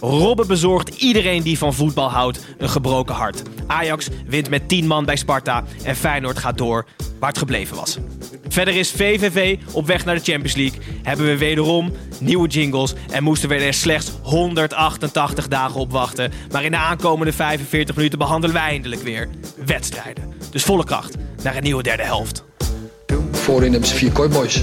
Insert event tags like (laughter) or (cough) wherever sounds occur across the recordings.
Robben bezorgt iedereen die van voetbal houdt een gebroken hart. Ajax wint met 10 man bij Sparta en Feyenoord gaat door waar het gebleven was. Verder is VVV op weg naar de Champions League. Hebben we wederom nieuwe jingles en moesten we er slechts 188 dagen op wachten. Maar in de aankomende 45 minuten behandelen wij eindelijk weer wedstrijden. Dus volle kracht naar een nieuwe derde helft. Voorin hebben ze vier kooiboys.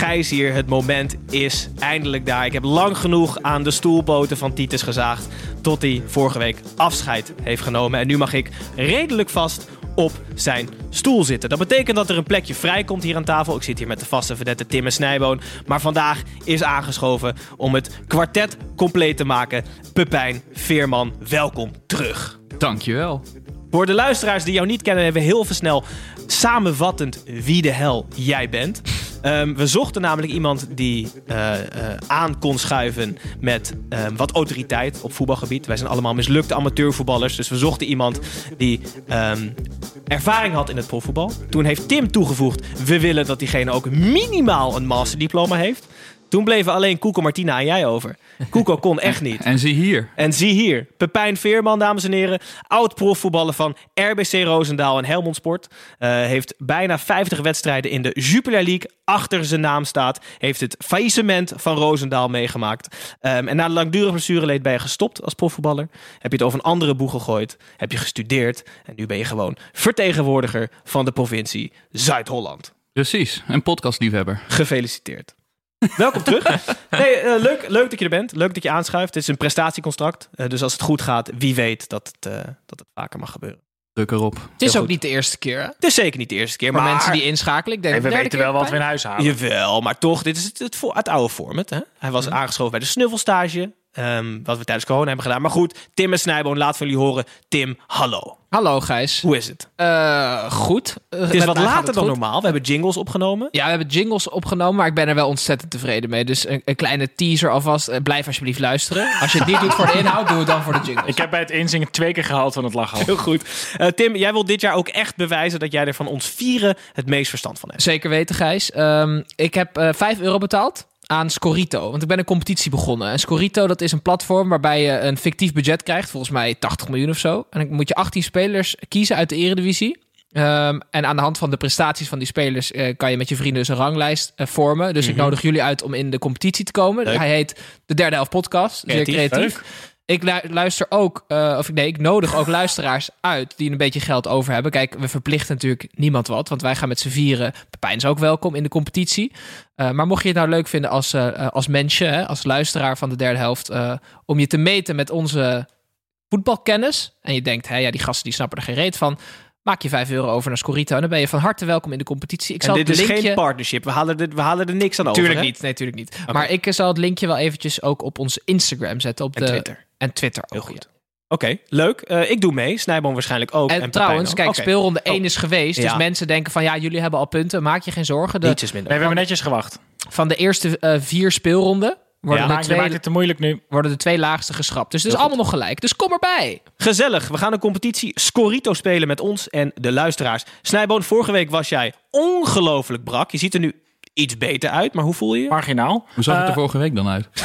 Gijs hier. Het moment is eindelijk daar. Ik heb lang genoeg aan de stoelpoten van Titus gezaagd tot hij vorige week afscheid heeft genomen. En nu mag ik redelijk vast op zijn stoel zitten. Dat betekent dat er een plekje vrijkomt hier aan tafel. Ik zit hier met de vaste vedette Tim en Snijboon. Maar vandaag is aangeschoven om het kwartet compleet te maken. Pepijn Veerman, welkom terug. Dankjewel. Voor de luisteraars die jou niet kennen, hebben we heel veel snel samenvattend wie de hel jij bent. Ehm, we zochten namelijk iemand die eh, eh, aan kon schuiven met ehm, wat autoriteit op voetbalgebied. Wij zijn allemaal mislukte amateurvoetballers, dus we zochten iemand die ehm, ervaring had in het profvoetbal. Toen heeft Tim toegevoegd, we willen dat diegene ook minimaal een masterdiploma heeft. Toen bleven alleen Koeko Martina en jij over. Koeko kon (laughs) echt niet. En zie hier. En zie hier, Pepijn Veerman, dames en heren. Oud profvoetballer van RBC Roosendaal en Helmond Sport. Eh, heeft bijna 50 wedstrijden in de Jupiler League achter zijn naam staat. Heeft het faillissement van Roosendaal meegemaakt. Ehm, en na de langdurige blessureleed ben je gestopt als profvoetballer. Heb je het over een andere boeg gegooid. Heb je gestudeerd. En nu ben je gewoon vertegenwoordiger van de provincie Zuid-Holland. Precies, een podcastliefhebber. Gefeliciteerd. Welkom terug. Nee, eh, leuk, leuk dat je er bent. Leuk dat je aanschuift. Het is een prestatiecontract. Eh, dus als het goed gaat, wie weet dat het, eh, dat het vaker mag gebeuren. Druk erop. Het is Heel ook goed. niet de eerste keer. hè? Het is zeker niet de eerste keer. Maar mensen die inschakelen. Ik denk En we weten wel wat we in huis halen. Jawel, maar toch, dit is het, het, het oude format. Hè? Hij was aangeschoven bij de snuffelstage. Ehm, wat we tijdens corona hebben gedaan. Maar goed, Tim en Snijboon, laat van jullie horen. Tim, hallo. Hallo Gijs. Hoe is het? Eh, goed. Eh, Het is met wat later dan goed. normaal. We hebben jingles opgenomen. Ja, we hebben jingles opgenomen, maar ik ben er wel ontzettend tevreden mee. Dus een, een kleine teaser alvast. Eh, blijf alsjeblieft luisteren. Als je het niet doet voor de inhoud, doe het dan voor de jingles. Ik heb bij het inzingen twee keer gehaald van het lachen. Heel goed. Eh, Tim, jij wilt dit jaar ook echt bewijzen dat jij er van ons vieren het meest verstand van hebt. Zeker weten, Gijs. Ehm, ik heb eh 5 euro betaald aan Scorito. Want ik ben een competitie begonnen. En Scorito, dat is een platform waarbij je een fictief budget krijgt. Volgens mij 80 miljoen of zo. En dan moet je 18 spelers kiezen uit de eredivisie. Ehm, en aan de hand van de prestaties van die spelers eh, kan je met je vrienden dus een ranglijst eh, vormen. Dus ik nodig jullie uit om in de competitie te komen. Leuk. Hij heet de derde helft podcast. Zeer Creatief. creatief. Ik lu- luister ook, eh, of nee, ik nodig ook (laughs) luisteraars uit die een beetje geld over hebben. Kijk, we verplichten natuurlijk niemand wat, want wij gaan met z'n vieren. Pepijn is ook welkom in de competitie. Eh, maar mocht je het nou leuk vinden als, eh, als mensje, hè, als luisteraar van de derde helft, om je te meten met onze voetbalkennis. En je denkt, hé, ja, die gasten die snappen er geen reet van. Maak je 5 euro over naar Scorito en dan ben je van harte welkom in de competitie. Ik En zal dit het is linkje... geen partnership. We halen, er, we halen er niks aan over. Tuurlijk hè? niet, nee, tuurlijk niet. Maar ik eh, zal het linkje wel eventjes ook op onze Instagram zetten. Op En de, Twitter. En Twitter ook. Heel goed. Oké, leuk. Eh, ik doe mee. Snijboom waarschijnlijk ook. En, trouwens, kijk, speelronde 1 Oh. is geweest. Dus Ja. mensen denken van ja, jullie hebben al punten. Maak je geen zorgen. De, Niets is minder. Nee, we hebben netjes gewacht. van de eerste eh, vier speelronden worden, Ja, twee, maakt het te moeilijk nu. worden de twee laagste geschrapt. Dus het is Heel allemaal nog gelijk. Dus kom erbij. Gezellig. We gaan een competitie Scorito spelen met ons en de luisteraars. Snijboon, vorige week was jij ongelooflijk brak. Je ziet er nu iets beter uit, maar hoe voel je je? Marginaal. Hoe zag het er Eh, vorige week dan uit? (laughs)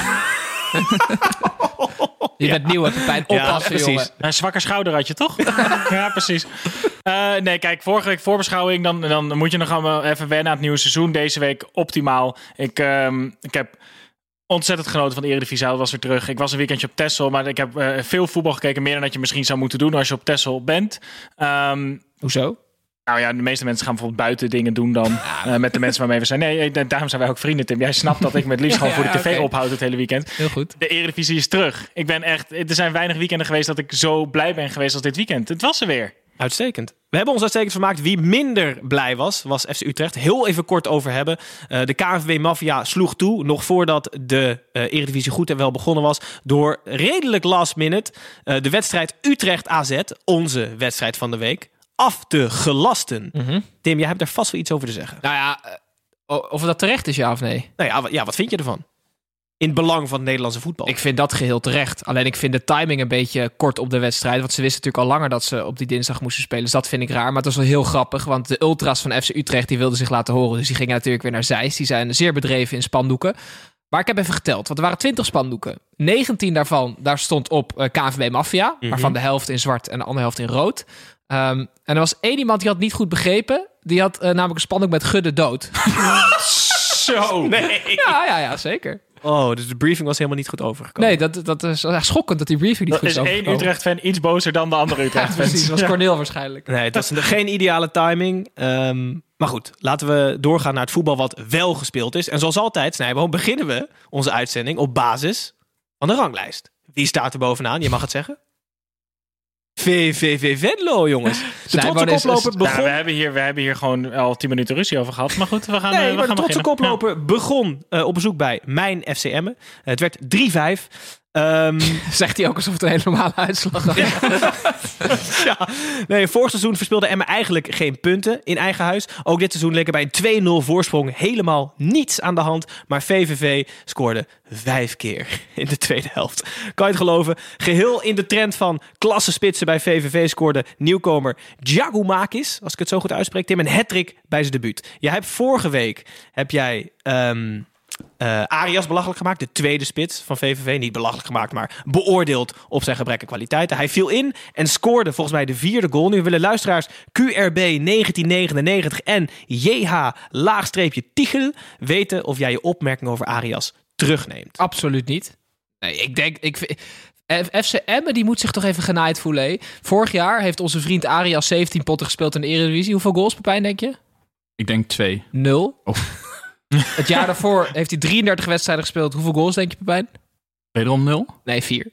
Je bent nieuw, Pepijn. Ja, Oppassen, precies. jongen. Een zwakke schouder had je toch? (laughs) ja, precies. Eh, nee, kijk, vorige week voorbeschouwing. Dan, dan moet je nog allemaal even wennen aan het nieuwe seizoen. Deze week optimaal. Ik, ehm, ik heb ontzettend genoten van de Eredivisie. Hij was weer terug. Ik was een weekendje op Texel, maar ik heb eh, veel voetbal gekeken. Meer dan dat je misschien zou moeten doen als je op Texel bent. Ehm, Hoezo? nou ja, de meeste mensen gaan bijvoorbeeld buiten dingen doen dan eh, met de mensen waarmee we zijn. Nee, eh, daarom zijn wij ook vrienden, Tim. Jij snapt dat ik met liefst (laughs) gewoon voor de tv ophoud het hele weekend. Heel goed. De Eredivisie is terug. Ik ben echt, er zijn weinig weekenden geweest dat ik zo blij ben geweest als dit weekend. Het was er weer. Uitstekend. We hebben ons uitstekend vermaakt. Wie minder blij was, was FC Utrecht. Heel even kort over hebben. Eh, de KNVB Mafia sloeg toe, nog voordat de eh, Eredivisie goed en wel begonnen was, door redelijk last minute eh, de wedstrijd Utrecht-AZ, onze wedstrijd van de week, af te gelasten. Tim, jij hebt er vast wel iets over te zeggen. Nou ja, of dat terecht is, ja of nee? Nou ja, ja wat vind je ervan? In het belang van het Nederlandse voetbal. Ik vind dat geheel terecht. Alleen ik vind de timing een beetje kort op de wedstrijd. Want ze wisten natuurlijk al langer dat ze op die dinsdag moesten spelen. Dus dat vind ik raar. Maar het was wel heel grappig. Want de ultras van FC Utrecht die wilden zich laten horen. Dus die gingen natuurlijk weer naar Zeist. Die zijn zeer bedreven in spandoeken. Maar ik heb even geteld. Want er waren 20 spandoeken. 19 daarvan, daar stond op eh, KNVB Mafia. Waarvan de helft in zwart en de andere helft in rood. Ehm, en er was één iemand die had niet goed begrepen. Die had eh, namelijk een spandoek met Gudde dood. (laughs) Zo. Nee. (laughs) ja, ja, ja, zeker. Oh, dus de briefing was helemaal niet goed overgekomen. Nee, dat, dat is echt schokkend dat die briefing niet Dat goed is is één overgekomen. Utrecht-fan iets bozer dan de andere (laughs) Ja, Utrecht-fans. precies. Dat was Corneel waarschijnlijk. Nee, het was een- geen ideale timing. Ehm, maar goed, laten we doorgaan naar het voetbal wat wel gespeeld is. En zoals altijd, Snijboom, beginnen we onze uitzending op basis van de ranglijst. Wie staat er bovenaan? Je mag het zeggen. VVV Venlo, jongens. (laughs) De trotse is- koploper is- begon... Ja, we, hebben hier, we hebben hier gewoon al tien minuten ruzie over gehad. Maar goed, we gaan, eh, Nee, we maar gaan de trotse beginnen. koploper begon eh, op bezoek bij mijn FCM. Het werd 3-5. Ehm, (laughs) Zegt hij ook alsof het een hele normale uitslag was. ja, (laughs) nee, vorig seizoen verspeelde Emma eigenlijk geen punten in eigen huis. Ook dit seizoen leek er bij een 2-0 voorsprong helemaal niets aan de hand. Maar VVV scoorde vijf keer in de tweede helft. Kan je het geloven? Geheel in de trend van klassenspitsen bij VVV scoorde nieuwkomer Giagumakis, als ik het zo goed uitspreek, Tim, een hat-trick bij zijn debuut. Jij hebt vorige week, heb jij... ehm, eh, Arias belachelijk gemaakt, de tweede spits van VVV. Niet belachelijk gemaakt, maar beoordeeld op zijn gebrek aan kwaliteiten. Hij viel in en scoorde volgens mij de vierde goal. Nu willen luisteraars QRB 1999 en JH laagstreepje Tichel weten of jij je opmerking over Arias terugneemt. Absoluut niet. Nee, ik denk... Ik, vind- FC Emmen die moet zich toch even genaaid voelen. hé. Vorig jaar heeft onze vriend Arias 17 potten gespeeld in de Eredivisie. Hoeveel goals, Pepijn, denk je? Ik denk twee. Nul. Oh. (laughs) (laughs) Het jaar daarvoor heeft hij 33 wedstrijden gespeeld. Hoeveel goals, denk je, Pepijn? Wederom nul. Nee, vier.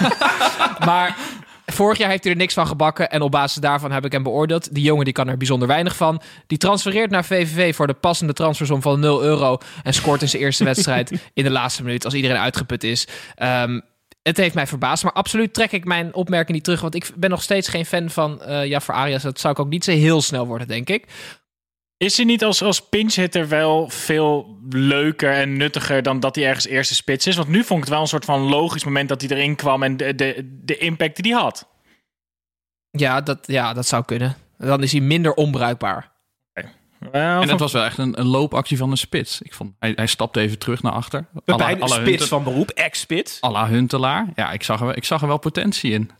(laughs) maar vorig jaar heeft hij er niks van gebakken. En op basis daarvan heb ik hem beoordeeld. Die jongen die kan er bijzonder weinig van. Die transfereert naar VVV voor de passende transfersom van 0 euro. En scoort in zijn eerste (laughs) wedstrijd in de laatste minuut. Als iedereen uitgeput is. Ehm, het heeft mij verbaasd. Maar absoluut trek ik mijn opmerking niet terug. Want ik ben nog steeds geen fan van eh Jafar Arias. Dat zou ik ook niet zo heel snel worden, denk ik. Is hij niet als, als pinch-hitter wel veel leuker en nuttiger dan dat hij ergens eerste spits is? Want nu vond ik het wel een soort van logisch moment dat hij erin kwam en de, de, de impact die hij had. Ja dat, ja, dat zou kunnen. Dan is hij minder onbruikbaar. En het was wel echt een, een loopactie van een spits. Ik vond, hij, hij stapte even terug naar achter. Alla- alla spits van beroep, ex-spits. à la Huntelaar. Ja, ik zag, er, wel- ik zag er wel potentie in.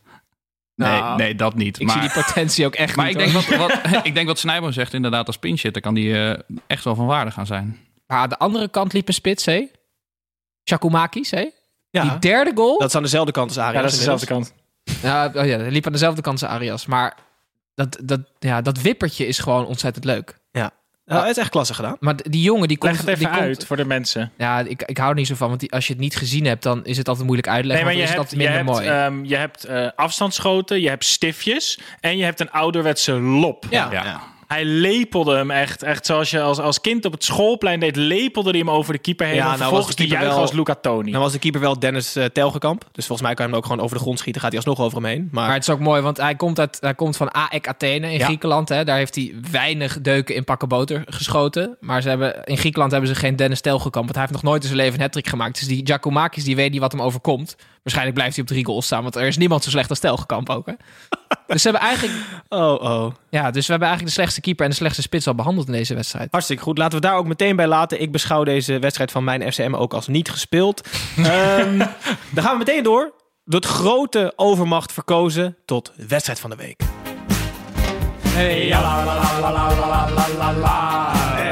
Nee, Nou, nee dat niet. Ik maar zie die potentie ook echt maar niet. ik, denk wat, wat, (laughs) ik denk wat Snijboom zegt, inderdaad, als pinchitter kan die eh, echt wel van waarde gaan zijn. Maar aan de andere kant liep een spits, hé? Chakumakis, hé? Ja, Die derde goal. dat is aan dezelfde kant als Arias. ja, dat is dezelfde kant. Ja, oh ja, hij liep aan dezelfde kant als Arias. Maar dat, dat, ja, dat wippertje is gewoon ontzettend leuk. Nou, het is echt klasse gedaan. Maar die jongen die komt... Leg het even die uit Komt, voor de mensen. ja, ik, ik hou er niet zo van. Want die, als je het niet gezien hebt, dan is het altijd moeilijk uitleggen. Nee, maar je want dan hebt, is je het altijd hebt, minder mooi. ehm, je hebt eh, afstandsschoten, je hebt stiftjes en je hebt een ouderwetse lop. Ja, Ja. Hij lepelde hem echt, echt zoals je als, als kind op het schoolplein deed, lepelde hij hem over de keeper heen. Ja, nou vervolgens was de keeper wel- als Luca Toni. Dan was de keeper wel Dennis eh, Telgekamp. Dus volgens mij kan je hem ook gewoon over de grond schieten. Gaat hij alsnog over hem heen. Maar, Maar het is ook mooi, want hij komt, uit, hij komt van AEK Athene in Ja. Griekenland. Hè. Daar heeft hij weinig deuken in pakken boter geschoten. Maar ze hebben, in Griekenland hebben ze geen Dennis Telgekamp. Want hij heeft nog nooit in zijn leven een hat gemaakt. Dus die Giacomakis, die weet niet wat hem overkomt. Waarschijnlijk blijft hij op drie goals staan. Want er is niemand zo slecht als Telgekamp ook. Hè. (laughs) Dus, ze hebben eigenlijk, oh, oh. ja, dus we hebben eigenlijk de slechtste keeper en de slechtste spits al behandeld in deze wedstrijd. Hartstikke goed. Laten we daar ook meteen bij laten. Ik beschouw deze wedstrijd van mijn FCM ook als niet gespeeld. (laughs) Ehm, dan gaan we meteen door. Door het grote overmacht verkozen tot wedstrijd van de week. Hey, ja.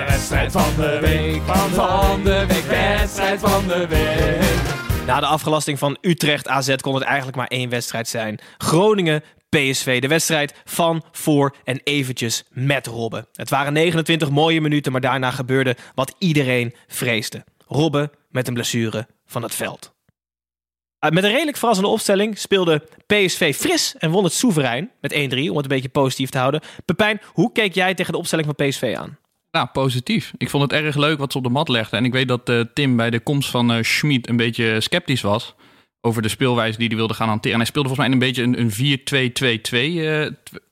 wedstrijd van de week, van, van de week, wedstrijd van de week. Na de afgelasting van Utrecht AZ kon het eigenlijk maar één wedstrijd zijn. Groningen PSV. De wedstrijd van, voor en eventjes met Robben. Het waren 29 mooie minuten, maar daarna gebeurde wat iedereen vreesde. Robben met een blessure van het veld. Uh, met een redelijk verrassende opstelling speelde PSV fris en won het soeverein met 1-3, om het een beetje positief te houden. Pepijn, hoe keek jij tegen de opstelling van PSV aan? Nou, positief. Ik vond het erg leuk wat ze op de mat legden. En ik weet dat uh, Tim bij de komst van uh, Schmid een beetje sceptisch was over de speelwijze die hij wilde gaan hanteren. En hij speelde volgens mij een beetje een, een 4-2-2-2 uh,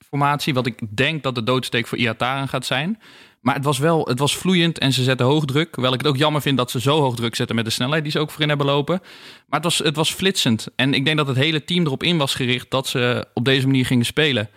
formatie, wat ik denk dat de doodsteek voor Iataren gaat zijn. Maar het was wel, het was vloeiend en ze zetten hoog druk. Hoewel ik het ook jammer vind dat ze zo hoog druk zetten met de snelheid die ze ook voorin hebben lopen. Maar het was, het was flitsend. En ik denk dat het hele team erop in was gericht dat ze op deze manier gingen spelen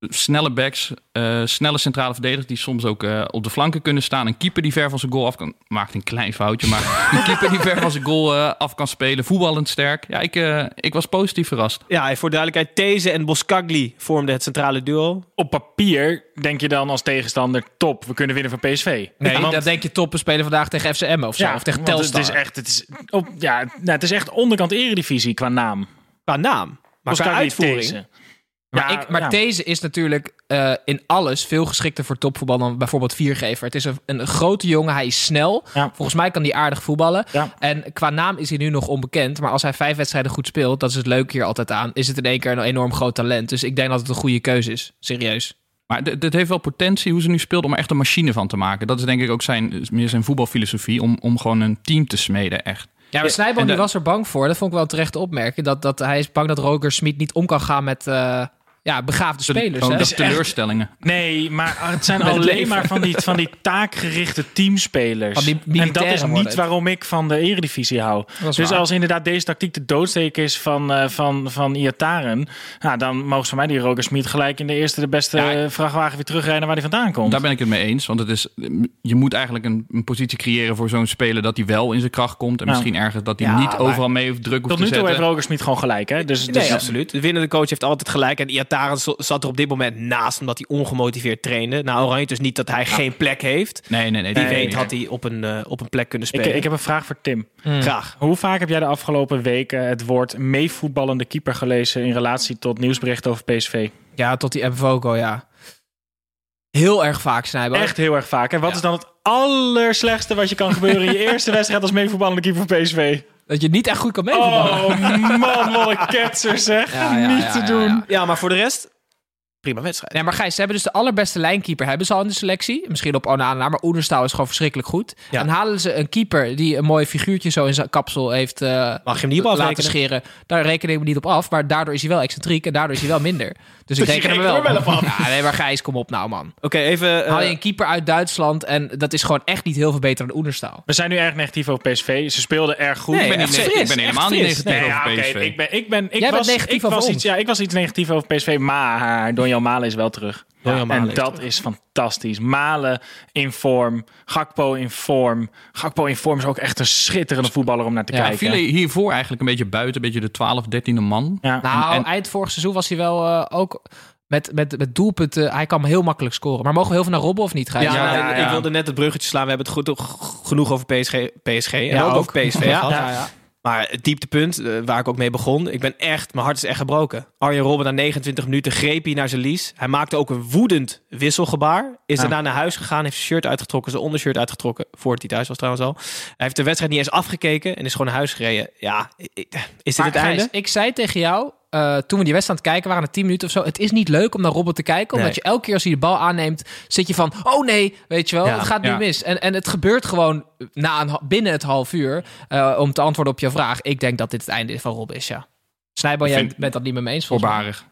snelle backs, uh, snelle centrale verdedigers die soms ook uh, op de flanken kunnen staan. Een keeper die ver van zijn goal af kan... Maakt een klein foutje, maar (laughs) een keeper die ver van zijn goal uh, af kan spelen. Voetballend sterk. Ja, ik, ik was positief verrast. Ja, voor duidelijkheid, These en Boskagli vormden het centrale duo. Op papier denk je dan als tegenstander top, we kunnen winnen van PSV. Nee, want, dat denk je top, we spelen vandaag tegen FCM of zo. Ja, of tegen Telstar. Het is echt, het is, op, ja, nou, het is echt onderkant eredivisie qua naam. Qua naam? Maar qua uitvoering... These. Maar, ja, ik, maar ja. deze is natuurlijk uh, in alles veel geschikter voor topvoetbal dan bijvoorbeeld Viergever. Het is een, een grote jongen, hij is snel. Ja. Volgens mij kan hij aardig voetballen. En qua naam is hij nu nog onbekend. Maar als hij vijf wedstrijden goed speelt, dat is het leuke hier altijd aan, is het in één keer een enorm groot talent. Dus ik denk dat het een goede keuze is. Serieus. Maar dit heeft wel potentie hoe ze nu speelt om er echt een machine van te maken. Dat is denk ik ook zijn, meer zijn voetbalfilosofie, om, om gewoon een team te smeden, echt. Ja, maar Snijboom was er bang voor. Dat vond ik wel terecht te opmerken. Dat, dat hij is bang dat Roger Smit niet om kan gaan met... Uh, ja, begaafde spelers. Gewoon hè? teleurstellingen. Nee, maar het zijn (laughs) alleen maar van die, van die taakgerichte teamspelers. en dat is niet waarom ik van de Eredivisie hou. Dus waar. als inderdaad deze tactiek de doodsteek is van, uh, van, van Iataren... Nou, dan mogen ze van mij die Roger Smit gelijk in de eerste de beste ja, vrachtwagen weer terugrijden waar hij vandaan komt. Daar ben ik het mee eens. Want het is, je moet eigenlijk een, een positie creëren voor zo'n speler dat hij wel in zijn kracht komt. En misschien ergens dat hij ja, niet overal mee druk hoeft te zetten. Tot nu toe heeft Roger Smit gewoon gelijk. Hè? Dus, nee, dus, absoluut. De winnende coach heeft altijd gelijk. En Iataren zat er op dit moment naast omdat hij ongemotiveerd trainde. Nou, Oranje dus niet dat hij ja. geen plek heeft. Nee, nee, nee. Die nee, weet nee. had hij op een, uh, op een plek kunnen spelen. Ik, ik, heb een vraag voor Tim. Mm. Graag. Hoe vaak heb jij de afgelopen weken het woord meevoetballende keeper gelezen in relatie tot nieuwsberichten over PSV? Ja, tot die Mvogo, ja. Heel erg vaak, Snijboom. Echt heel erg vaak. En wat ja. is dan het allerslechtste wat je kan gebeuren in je (laughs) eerste wedstrijd als meevoetballende keeper van PSV? Dat je niet echt goed kan meevoetballen. Oh man, wat een ketser zeg. Ja, ja, niet te doen. Ja, maar voor de rest prima wedstrijd. Nee, maar Gijs, ze hebben dus de allerbeste lijnkeeper hebben ze al in de selectie. Misschien op Onana, maar Oenerstal is gewoon verschrikkelijk goed. Ja. Dan halen ze een keeper die een mooi figuurtje zo in zijn kapsel heeft uh, Mag je hem niet op laten scheren. Daar reken ik me niet op af, maar daardoor is hij wel excentriek en daardoor is hij wel minder. Dus, ik Dus reken je hem wel. rekent er wel af. (laughs) Ja, nee, maar Gijs, kom op nou man. Oké, even... eh, Haal je een keeper uit Duitsland en dat is gewoon echt niet heel veel beter dan Oenerstal. We zijn nu erg negatief over PSV. Ze speelden erg goed. Nee, ik ben, niet, fris, ik ben helemaal niet negatief Nee, ja, over oké, PSV. Ik ben, ik ben, ik Jij bent was, negatief ik over was ons. iets, ja, ik was iets negatief over PSV, maar Donjan Malen is wel terug. En dat is fantastisch. Malen in vorm, Gakpo in vorm. Gakpo in vorm is ook echt een schitterende voetballer om naar te Ja, kijken. viel hij hiervoor eigenlijk een beetje buiten, een beetje de 12, 13e man. Ja. Nou, en- eind vorig seizoen was hij wel uh, ook met, met, met doelpunten. Hij kan heel makkelijk scoren. Maar mogen we heel veel naar Robben of niet, Gijs? Ja, Ja, ja. ik wilde net het bruggetje slaan. We hebben het goed, genoeg over PSG, PSG en Ja, ook, ook. over PSV gehad. Maar het dieptepunt, eh, waar ik ook mee begon. Ik ben echt, mijn hart is echt gebroken. Arjen Robben na 29 minuten greep hij naar zijn lies. Hij maakte ook een woedend wisselgebaar. Is Ja. daarna naar huis gegaan, heeft zijn shirt uitgetrokken, zijn ondershirt uitgetrokken. Voordat hij thuis was trouwens al. Hij heeft de wedstrijd niet eens afgekeken en is gewoon naar huis gereden. Ja, is dit Maar het Gijs, einde? ik zei tegen jou, eh, toen we die wedstrijd aan het kijken waren, na 10 minuten of zo. Het is niet leuk om naar Robben te kijken. Omdat Nee. je elke keer als hij de bal aanneemt, zit je van, oh nee, weet je wel, Ja. het gaat nu Ja. mis. En, en het gebeurt gewoon na een, binnen het half uur. eh, om te antwoorden op je vraag. Ik denk dat dit het einde van Robben is, ja. Snijboom, Ik jij bent dat niet met me eens volgens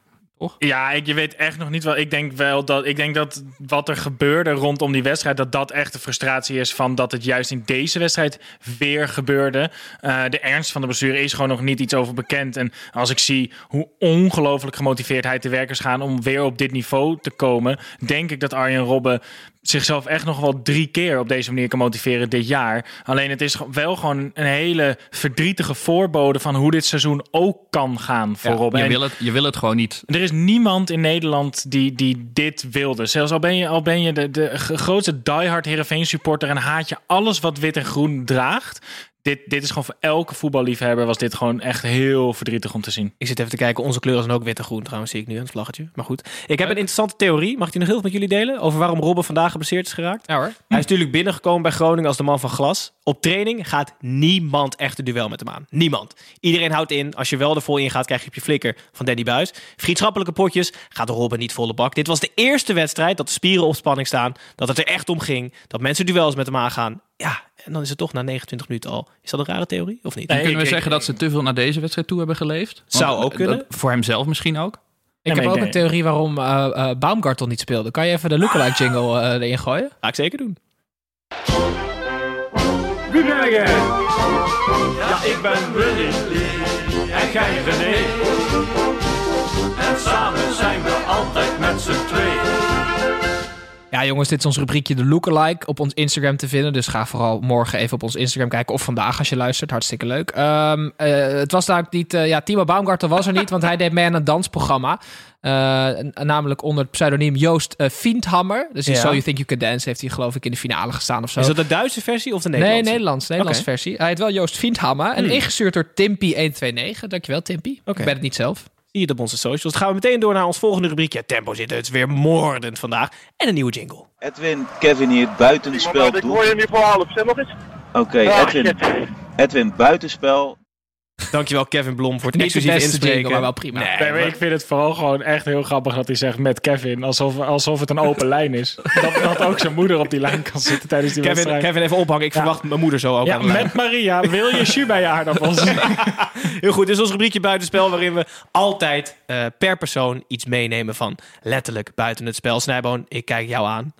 Ja, ik, je weet echt nog niet wel. Ik denk wel dat, ik denk dat wat er gebeurde rondom die wedstrijd, dat dat echt de frustratie is van dat het juist in deze wedstrijd weer gebeurde. Uh, de ernst van de blessure is gewoon nog niet iets over bekend. En als ik zie hoe ongelooflijk gemotiveerd hij te werk is gaan om weer op dit niveau te komen, denk ik dat Arjen Robben zichzelf echt nog wel drie keer op deze manier kan motiveren dit jaar. Alleen het is wel gewoon een hele verdrietige voorbode van hoe dit seizoen ook kan gaan voor ja, Robben. Je wil, het, je wil het gewoon niet. Er is niemand in Nederland die, die dit wilde. Zelfs al ben je, al ben je de, de grootste diehard Heerenveen supporter en haat je alles wat wit en groen draagt dit, dit is gewoon voor elke voetballiefhebber was dit gewoon echt heel verdrietig om te zien. Ik zit even te kijken. Onze kleuren zijn ook wit en groen. Trouwens zie ik nu een vlaggetje. Maar goed. Ik heb een interessante theorie. Mag ik die nog heel veel met jullie delen? Over waarom Robben vandaag geblesseerd is geraakt? Ja hoor. Hij is natuurlijk binnengekomen bij Groningen als de man van glas. Op training gaat niemand echt een duel met hem aan. Niemand. Iedereen houdt in. Als je wel er vol in gaat, krijg je op je flikker van Danny Buis. Vriendschappelijke potjes gaat Robben niet volle bak. Dit was de eerste wedstrijd dat de spieren op spanning staan. Dat het er echt om ging. Dat mensen duels met hem aangaan. Ja, en dan is het toch na 29 minuten al. Is dat een rare theorie of niet? Nee, kunnen we zeggen dat ze te veel naar deze wedstrijd toe hebben geleefd? Zou ook kunnen. voor hemzelf misschien ook. Ik heb ook een theorie waarom uh, uh, Baumgartel niet speelde. Kan je even de lookalike jingle uh, erin gooien? Ga ik zeker doen. Wie ben jij? Ja, ik ben Willy en jij René. En samen zijn we altijd met z'n tweeën. Ja, jongens, dit is ons rubriekje de lookalike op ons Instagram te vinden. Dus ga vooral morgen even op ons Instagram kijken. Of vandaag als je luistert. Hartstikke leuk. Um, uh, het was namelijk niet... Uh, ja, Timo Baumgartel was er niet, want hij deed mee aan een dansprogramma. Uh, namelijk onder het pseudoniem Joost uh, Fiendhammer. Dus in ja. So You Think You Can Dance heeft hij geloof ik in de finale gestaan of zo. Is dat de Duitse versie of de Nederlandse? Nee, Nederlands. Nederlandse okay. versie. Hij heet wel Joost Fiendhammer. En hmm. ingestuurd door Timpy129. Dankjewel, Timpy. Okay. Ik ben het niet zelf het op onze socials. Dan gaan we meteen door naar ons volgende rubriekje. Tempo zit het weer moordend vandaag. En een nieuwe jingle. Edwin, Kevin hier, buitenspel. Ik hoor je niet voor half. Zeg nog eens. Oké, okay, Edwin. Edwin, buitenspel. Dankjewel Kevin Blom voor het exclusief inspreken. maar wel prima. Nee, maar ik vind het vooral gewoon echt heel grappig dat hij zegt met Kevin. Alsof, alsof het een open lijn is. Dat, dat ook zijn moeder op die lijn kan zitten tijdens die Kevin, wedstrijd. Kevin, even ophangen. Ik verwacht mijn moeder zo ook ja, met Maria. Wil je jus bij je aardappels? (laughs) heel goed. Dit is ons rubriekje buitenspel waarin we altijd uh, per persoon iets meenemen van letterlijk buiten het spel. Snijboon, ik kijk jou aan.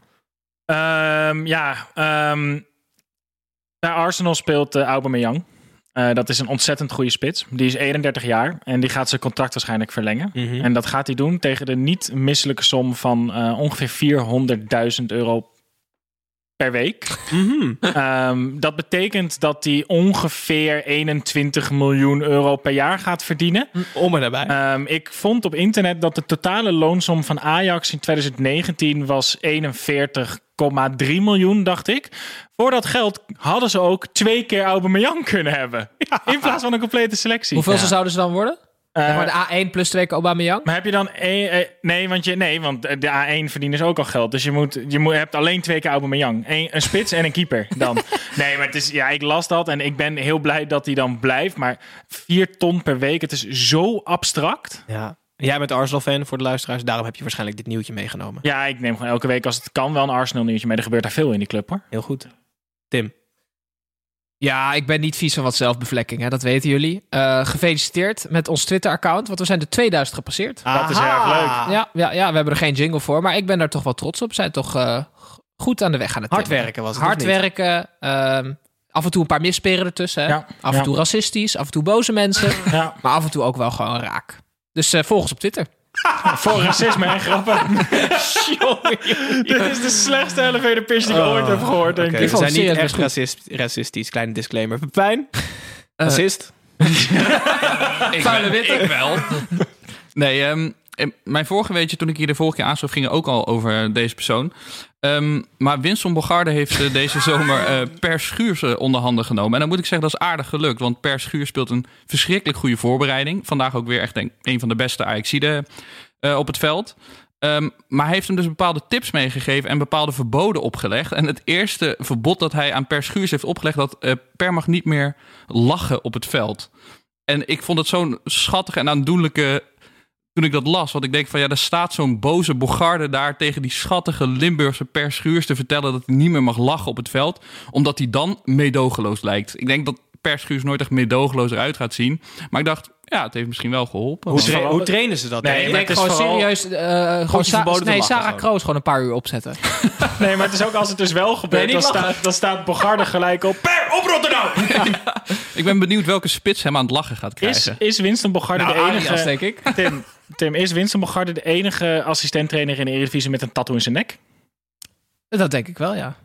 Um, ja, um, Arsenal speelt uh, Aubameyang. Uh, dat is een ontzettend goede spits. Die is 31 jaar en die gaat zijn contract waarschijnlijk verlengen. Mm -hmm. En dat gaat hij doen tegen de niet misselijke som van uh, ongeveer 400.000 euro per week. Mm -hmm. um, dat betekent dat hij ongeveer 21 miljoen euro per jaar gaat verdienen. Om en daarbij. Um, ik vond op internet dat de totale loonsom van Ajax in 2019 was 41 1,3 miljoen, dacht ik. Voor dat geld hadden ze ook twee keer Aubameyang kunnen hebben. (laughs) Ja. In plaats van een complete selectie. Hoeveel ja. zouden ze dan worden? Uh, maar de A1 plus twee keer Aubameyang? Maar heb je dan... E, nee, want je, nee, want de A1 verdienen ze ook al geld. Dus je, moet, je moet, hebt alleen twee keer Aubameyang. Een, een spits en een keeper dan. (laughs) nee, maar het is, ja, ik las dat en ik ben heel blij dat hij dan blijft. Maar vier ton per week, het is zo abstract. Ja. Jij bent Arsenal-fan voor de luisteraars, daarom heb je waarschijnlijk dit nieuwtje meegenomen. Ja, ik neem gewoon elke week als het kan wel een Arsenal-nieuwtje mee. Er gebeurt daar veel in die club hoor. Heel goed. Tim. Ja, ik ben niet vies van wat zelfbevlekking, hè? dat weten jullie. Uh, gefeliciteerd met ons Twitter-account, want we zijn de 2000 gepasseerd. Aha. Dat is erg leuk. Ja, ja, ja, we hebben er geen jingle voor, maar ik ben daar toch wel trots op. We zijn toch uh, goed aan de weg aan het Hard werken was het Hard werken, uh, af en toe een paar misperen ertussen. Hè? Ja, af en ja. toe racistisch, af en toe boze mensen, ja. maar af en toe ook wel gewoon raak. Dus uh, volg ons op Twitter. (laughs) Voor racisme en grappen. (laughs) Dit is de slechtste elevator pitch die ik oh. ooit heb gehoord, denk okay, ik. We zijn niet echt racist, racistisch. Kleine disclaimer. Pepijn? Uh, Racist? (laughs) ik, ben, ik wel. Nee, um, mijn vorige weetje toen ik hier de vorige keer aanschreef... ging ook al over deze persoon. Um, maar Winston Bogarde heeft uh, deze (laughs) zomer uh, Per Schuurs uh, onder handen genomen. En dan moet ik zeggen, dat is aardig gelukt. Want Per Schuurs speelt een verschrikkelijk goede voorbereiding. Vandaag ook weer echt denk, een van de beste Ajaxiden op het veld. Um, maar hij heeft hem dus bepaalde tips meegegeven en bepaalde verboden opgelegd. En het eerste verbod dat hij aan Per Schuurs heeft opgelegd... dat Per mag niet meer lachen op het veld. En ik vond het zo'n schattige en aandoenlijke toen ik dat las. Want ik denk van ja, er staat zo'n boze Bogarde daar tegen die schattige Limburgse perschuurs te vertellen dat hij niet meer mag lachen op het veld. Omdat hij dan meedogenloos lijkt. Ik denk dat perschuurs nooit echt meedogenloos eruit gaat zien. Maar ik dacht, ja, het heeft misschien wel geholpen. Hoe, tra hoe trainen ze dat? Nee, nee ik denk gewoon serieus. Uh, gewoon Sa nee, Sarah Kroos gewoon een paar uur opzetten. (laughs) nee, maar het is ook als het dus wel gebeurt, nee, dan, staat, dan staat Bogarde gelijk op. Per, oprotten nou! (laughs) ja. Ik ben benieuwd welke spits hem aan het lachen gaat krijgen. Is, is Winston Bogarde nou, de enige? Arias, denk ik. Tim, Tim, is Winston Bogarde de enige assistenttrainer in de Eredivisie met een tattoo in zijn nek? Dat denk ik wel, ja.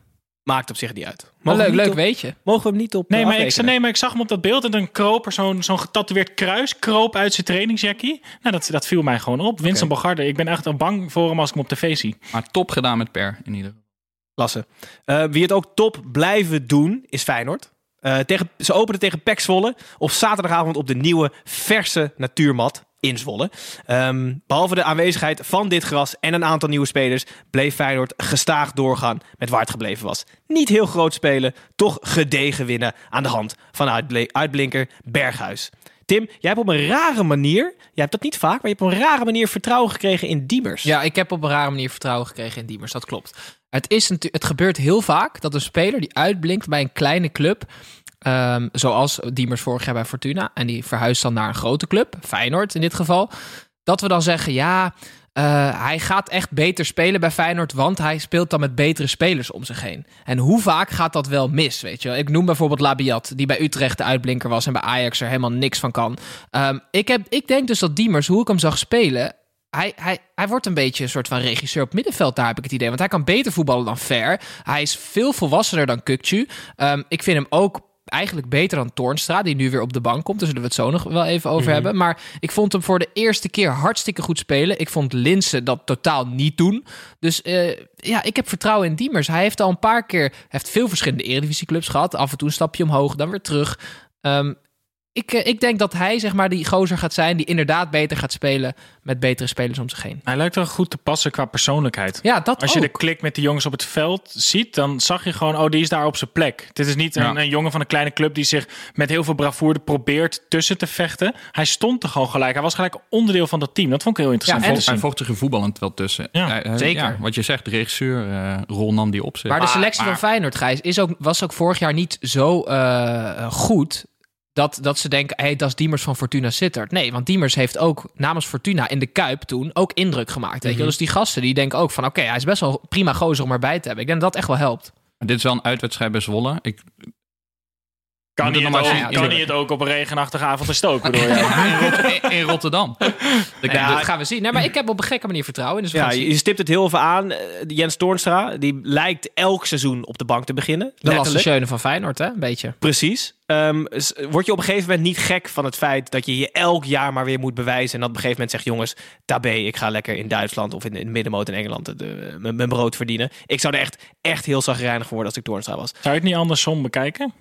Maakt op zich niet uit. leuk, leuk weet je. Mogen we hem niet op nee uh, maar, ik, nee, maar ik zag hem op dat beeld en dan kroop er zo'n zo'n getatoeëerd kruis kroop uit zijn trainingsjackie. Nou, dat, dat viel mij gewoon op. Okay. Bogarde, ik ben echt al bang voor hem als ik hem op tv zie. Maar top gedaan met Per, in ieder geval. Klasse. Uh, wie het ook top blijven doen, is Feyenoord. Uh, tegen, ze openen tegen Pek Zwolle op zaterdagavond op de nieuwe verse natuurmat in Zwolle. Um, behalve de aanwezigheid van dit gras en een aantal nieuwe spelers... bleef Feyenoord gestaag doorgaan met waar het gebleven was. Niet heel groot spelen, toch gedegen winnen... aan de hand van uitblinker Berghuis. Tim, jij hebt op een rare manier, jij hebt dat niet vaak... maar je hebt op een rare manier vertrouwen gekregen in Diemers. Ja, ik heb op een rare manier vertrouwen gekregen in Diemers, dat klopt. Het, is het gebeurt heel vaak dat een speler die uitblinkt bij een kleine club... Um, zoals Diemers vorig jaar bij Fortuna. En die verhuist dan naar een grote club, Feyenoord in dit geval. Dat we dan zeggen, ja, uh, hij gaat echt beter spelen bij Feyenoord, want hij speelt dan met betere spelers om zich heen. En hoe vaak gaat dat wel mis, weet je Ik noem bijvoorbeeld Labiat, die bij Utrecht de uitblinker was en bij Ajax er helemaal niks van kan. Um, ik, heb, ik denk dus dat Diemers, hoe ik hem zag spelen, hij, hij, hij wordt een beetje een soort van regisseur op middenveld, daar heb ik het idee. Want hij kan beter voetballen dan Ver. Hij is veel volwassener dan Kukcu. Um, ik vind hem ook eigenlijk beter dan Toornstra, die nu weer op de bank komt. Daar zullen we het zo nog wel even over Mhm. hebben. Maar ik vond hem voor de eerste keer hartstikke goed spelen. Ik vond Linsen dat totaal niet doen. Dus eh, ja, ik heb vertrouwen in Diemers. Hij heeft al een paar keer, heeft veel verschillende eredivisieclubs gehad. Af en toe een stapje omhoog, dan weer terug. Ehm, ik, eh, ik denk dat hij zeg maar die gozer gaat zijn die inderdaad beter gaat spelen met betere spelers om zich heen. Hij lijkt wel goed te passen qua persoonlijkheid. Ja, dat Als je de klik met die jongens op het veld ziet, dan zag je gewoon, oh, die is daar op zijn plek. Dit is niet een, Ja. een jongen van een kleine club die zich met heel veel bravoure probeert tussen te vechten. Hij stond er gewoon gelijk. Hij was gelijk onderdeel van dat team. Dat vond ik heel interessant. Te vocht- hij vocht zich er voetballend wel tussen. Ja, Hij- hij- zeker. ja, wat je zegt, de regisseurrol nam die op zich. Maar de selectie van Feyenoord, Gijs, is ook, was ook vorig jaar niet zo eh, goed... Dat, dat ze denken, hey, dat is Diemers van Fortuna Sittard. Nee, want Diemers heeft ook namens Fortuna in de Kuip toen ook indruk gemaakt. Weet je? Mhm. Dus die gasten die denken ook van... oké, hij is best wel prima gozer om erbij te hebben. Ik denk dat dat echt wel helpt. Dit is wel een uitwedstrijd bij Zwolle. Ik, Kan hij het, nog maar ook, zien. kan hij het ook op een regenachtige avond stoken? Bedoel je? (laughs) in, Rot- in Rotterdam. (laughs) Ja, dat gaan we zien. Nee, maar ik heb op een gekke manier vertrouwen in. Dus we Ja, gaan het je stipt het heel even aan. Eh, Jens Toornstra, die lijkt elk seizoen op de bank te beginnen. De scheunen van Feyenoord, hè? Een beetje. Precies. Ehm, word je op een gegeven moment niet gek van het feit dat je je elk jaar maar weer moet bewijzen. En dat op een gegeven moment zegt: jongens, tabé, ik ga lekker in Duitsland of in, in de middenmoot in Engeland de- de- mijn mijn brood verdienen. Ik zou er echt, echt heel zagrijnig voor worden als ik Toornstra was. Zou je het niet andersom bekijken?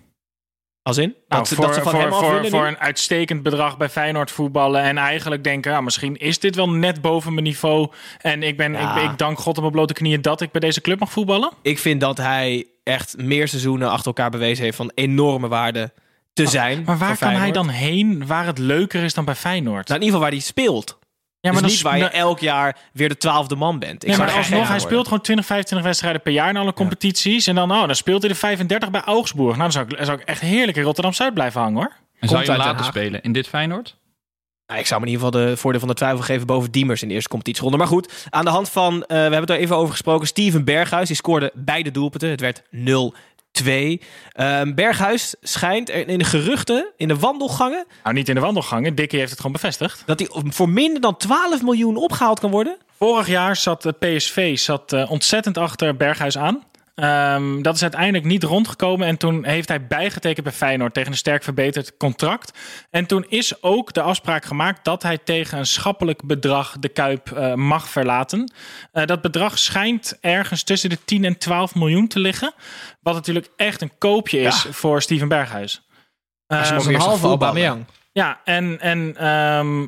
Als in? Nou, dat, voor, dat ze van voor, hem voor, een uitstekend bedrag bij Feyenoord voetballen. En eigenlijk denken, ja, misschien is dit wel net boven mijn niveau. En ik, ben, Ja. ik, ik dank God op mijn blote knieën dat ik bij deze club mag voetballen. Ik vind dat hij echt meer seizoenen achter elkaar bewezen heeft van enorme waarde te zijn. Maar waar kan hij dan heen waar het leuker is dan bij Feyenoord? Nou, in ieder geval waar hij speelt. Ja, dus maar niet dan waar je elk jaar weer de twaalfde man bent. Ik Ja, zou maar alsnog, hij speelt gewoon 20, 25 wedstrijden per jaar in alle competities. En dan, oh, dan speelt hij de 35 bij Augsburg. Nou, dan zou ik, dan zou ik echt heerlijk in Rotterdam-Zuid blijven hangen, hoor. en zou uit je laten spelen in dit Feyenoord? Nou, ik zou me in ieder geval de voordeel van de twijfel geven boven Diemers in de eerste competitieronde. Maar goed, aan de hand van, eh, we hebben het er even over gesproken, Steven Berghuis. Die scoorde beide doelpunten. Het werd 0-2. Ehm, Berghuis schijnt in de geruchten, in de wandelgangen, Nou, niet in de wandelgangen. Dikkie heeft het gewoon bevestigd. dat hij voor minder dan 12 miljoen opgehaald kan worden. Vorig jaar zat de PSV zat, eh, ontzettend achter Berghuis aan. Ehm, dat is uiteindelijk niet rondgekomen. En toen heeft hij bijgetekend bij Feyenoord tegen een sterk verbeterd contract. En toen is ook de afspraak gemaakt dat hij tegen een schappelijk bedrag de Kuip eh, mag verlaten. Eh, dat bedrag schijnt ergens tussen de 10 en 12 miljoen te liggen. Wat natuurlijk echt een koopje is voor Steven Berghuis. Als je ook Een halve. Aubameyang. ja, en, en ehm,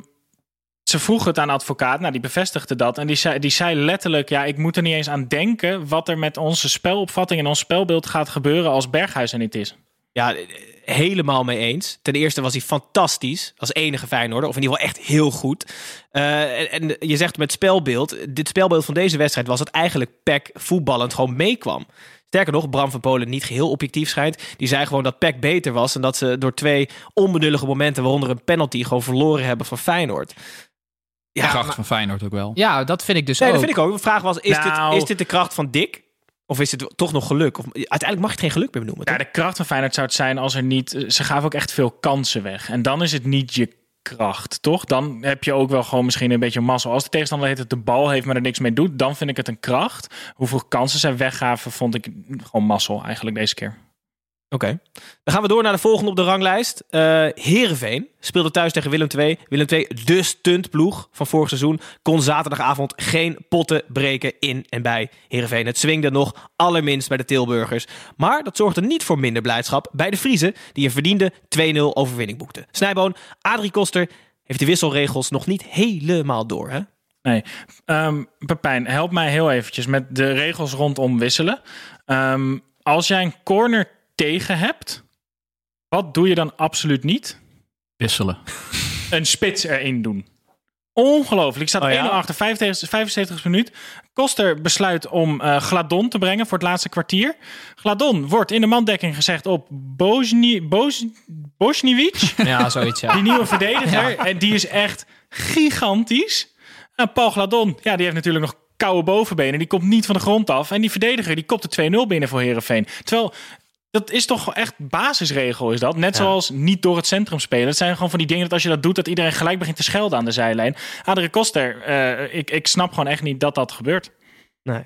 ze vroegen het aan de advocaat. Nou, die bevestigde dat. En die zei, die zei letterlijk... ja, ik moet er niet eens aan denken... wat er met onze spelopvatting en ons spelbeeld gaat gebeuren... als Berghuis er niet is. Ja, helemaal mee eens. Ten eerste was hij fantastisch als enige Feyenoorder. Of in ieder geval echt heel goed. Eh, en, en je zegt met spelbeeld. Dit spelbeeld van deze wedstrijd was dat eigenlijk PEC voetballend gewoon meekwam. Sterker nog, Bram van Polen niet geheel objectief schijnt. Die zei gewoon dat PEC beter was. En dat ze door twee onbenullige momenten, waaronder een penalty, gewoon verloren hebben van Feyenoord. De kracht van Feyenoord ook wel. Ja, dat vind ik dus Nee, ook. dat vind ik ook. De vraag was, is, Nou- dit, is dit de kracht van Dick? Of is het toch nog geluk? Of, uiteindelijk mag je het geen geluk meer benoemen. Ja, toch? de kracht van Feyenoord zou het zijn als er niet... Ze gaven ook echt veel kansen weg. En dan is het niet je kracht, toch? Dan heb je ook wel gewoon misschien een beetje mazzel. Als de tegenstander heet het de bal heeft, maar er niks mee doet, dan vind ik het een kracht. Hoeveel kansen zij weggaven, vond ik gewoon mazzel eigenlijk deze keer. Oké. Dan gaan we door naar de volgende op de ranglijst. Uh, Heerenveen speelde thuis tegen Willem II. Willem II, de stuntploeg van vorig seizoen, kon zaterdagavond geen potten breken in en bij Heerenveen. Het swingde nog allerminst bij de Tilburgers. Maar dat zorgde niet voor minder blijdschap bij de Friese, die een verdiende 2-0 overwinning boekte. Snijboon, Adrie Koster heeft de wisselregels nog niet helemaal door, hè? Nee. Um, Pepijn, help mij heel eventjes met de regels rondom wisselen. Um, als jij een corner tegen hebt, wat doe je dan absoluut niet? Wisselen. Een spits erin doen. Ongelooflijk. Ik staat oh, 1 achter 75 minuut. Koster besluit om uh, Gladon te brengen voor het laatste kwartier. Gladon wordt in de mandekking gezegd op Bosni, Bos, (laughs) Ja, zoiets. Ja. Die nieuwe verdediger. En die is echt gigantisch. En Paul Gladon, ja, die heeft natuurlijk nog koude bovenbenen. Die komt niet van de grond af. En die verdediger die kopt de 2-0 binnen voor Herenveen. Terwijl dat is toch echt basisregel, is dat? Net zoals niet door het centrum spelen. Het zijn gewoon van die dingen dat als je dat doet, dat iedereen gelijk begint te schelden aan de zijlijn. Adrie Koster, uh, ik, ik snap gewoon echt niet dat dat gebeurt. Nee.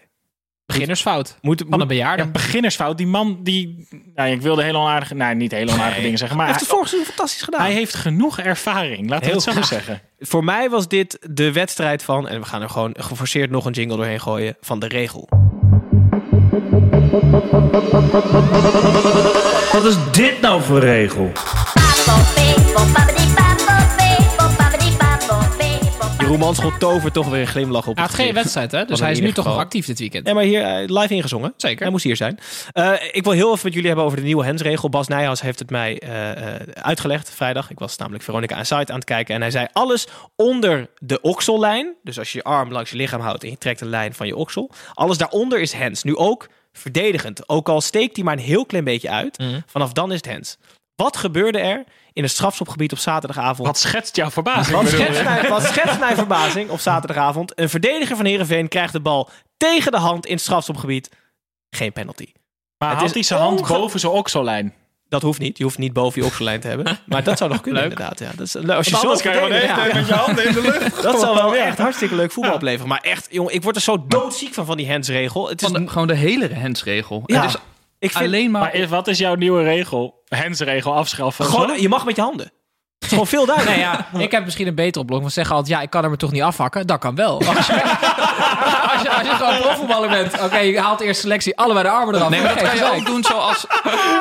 Beginnersfout. Moet, van een bejaarde. Ja, beginnersfout. Die man die. Nou, ik wilde heel onaardige. Nou, niet heel onaardige dingen zeggen. Maar hij heeft het vorig seizoen fantastisch gedaan. Hij heeft genoeg ervaring. Laten we het zo zeggen. Voor mij was dit de wedstrijd van. En we gaan er gewoon geforceerd nog een jingle doorheen gooien. Van de regel. Wat is dit nou voor regel? Jeroen Manschot tovert toch weer een glimlach op. Hij had geen wedstrijd, hè? Dus hij is nu toch nog actief dit weekend. Ja, maar hier uh, live ingezongen. Zeker. Hij moest hier zijn. Uh, ik wil heel even met jullie hebben over de nieuwe hensregel. Bas Nijhaus heeft het mij uh, uitgelegd vrijdag. Ik was namelijk Veronica aan site aan het kijken. En hij zei alles onder de oksellijn. Dus als je je arm langs je lichaam houdt en je trekt een lijn van je oksel. Alles daaronder is hens. Nu ook verdedigend. Ook al steekt hij maar een heel klein beetje uit. Mhm. Vanaf dan is het hens. Wat gebeurde er in het strafschopgebied op zaterdagavond? Wat schetst jouw verbazing? Wat schetst, mijn, wat schetst mijn verbazing op zaterdagavond? Een verdediger van Herenveen krijgt de bal tegen de hand in het strafschopgebied. Geen penalty. Maar het had hij zijn hand boven zijn oksellijn? Dat hoeft niet. Je hoeft niet boven je okselijn te hebben. Maar dat zou nog kunnen, inderdaad. Ja. Dat is, als je zo kan je met je handen in de lucht. (laughs) Dat zou wel echt hartstikke leuk voetbal opleveren. Maar echt, jongen, ik word er zo doodziek van, van die handsregel. Het is gewoon de hele handsregel. Ja. Het is ik vind, alleen maar... maar... wat is jouw nieuwe regel? Handsregel afschaffen. Gewoon, je mag met je handen. Het is gewoon veel duidelijker. Nee, ja, (laughs) ik heb misschien een betere oplossing. We zeggen altijd, ja, ik kan er me toch niet afhakken. Dat kan wel. Als je, (laughs) als je, als je gewoon profvoetballer bent. Oké, je haalt eerst selectie, allebei de armen eraf. Nee, maar dat kan je ook doen zoals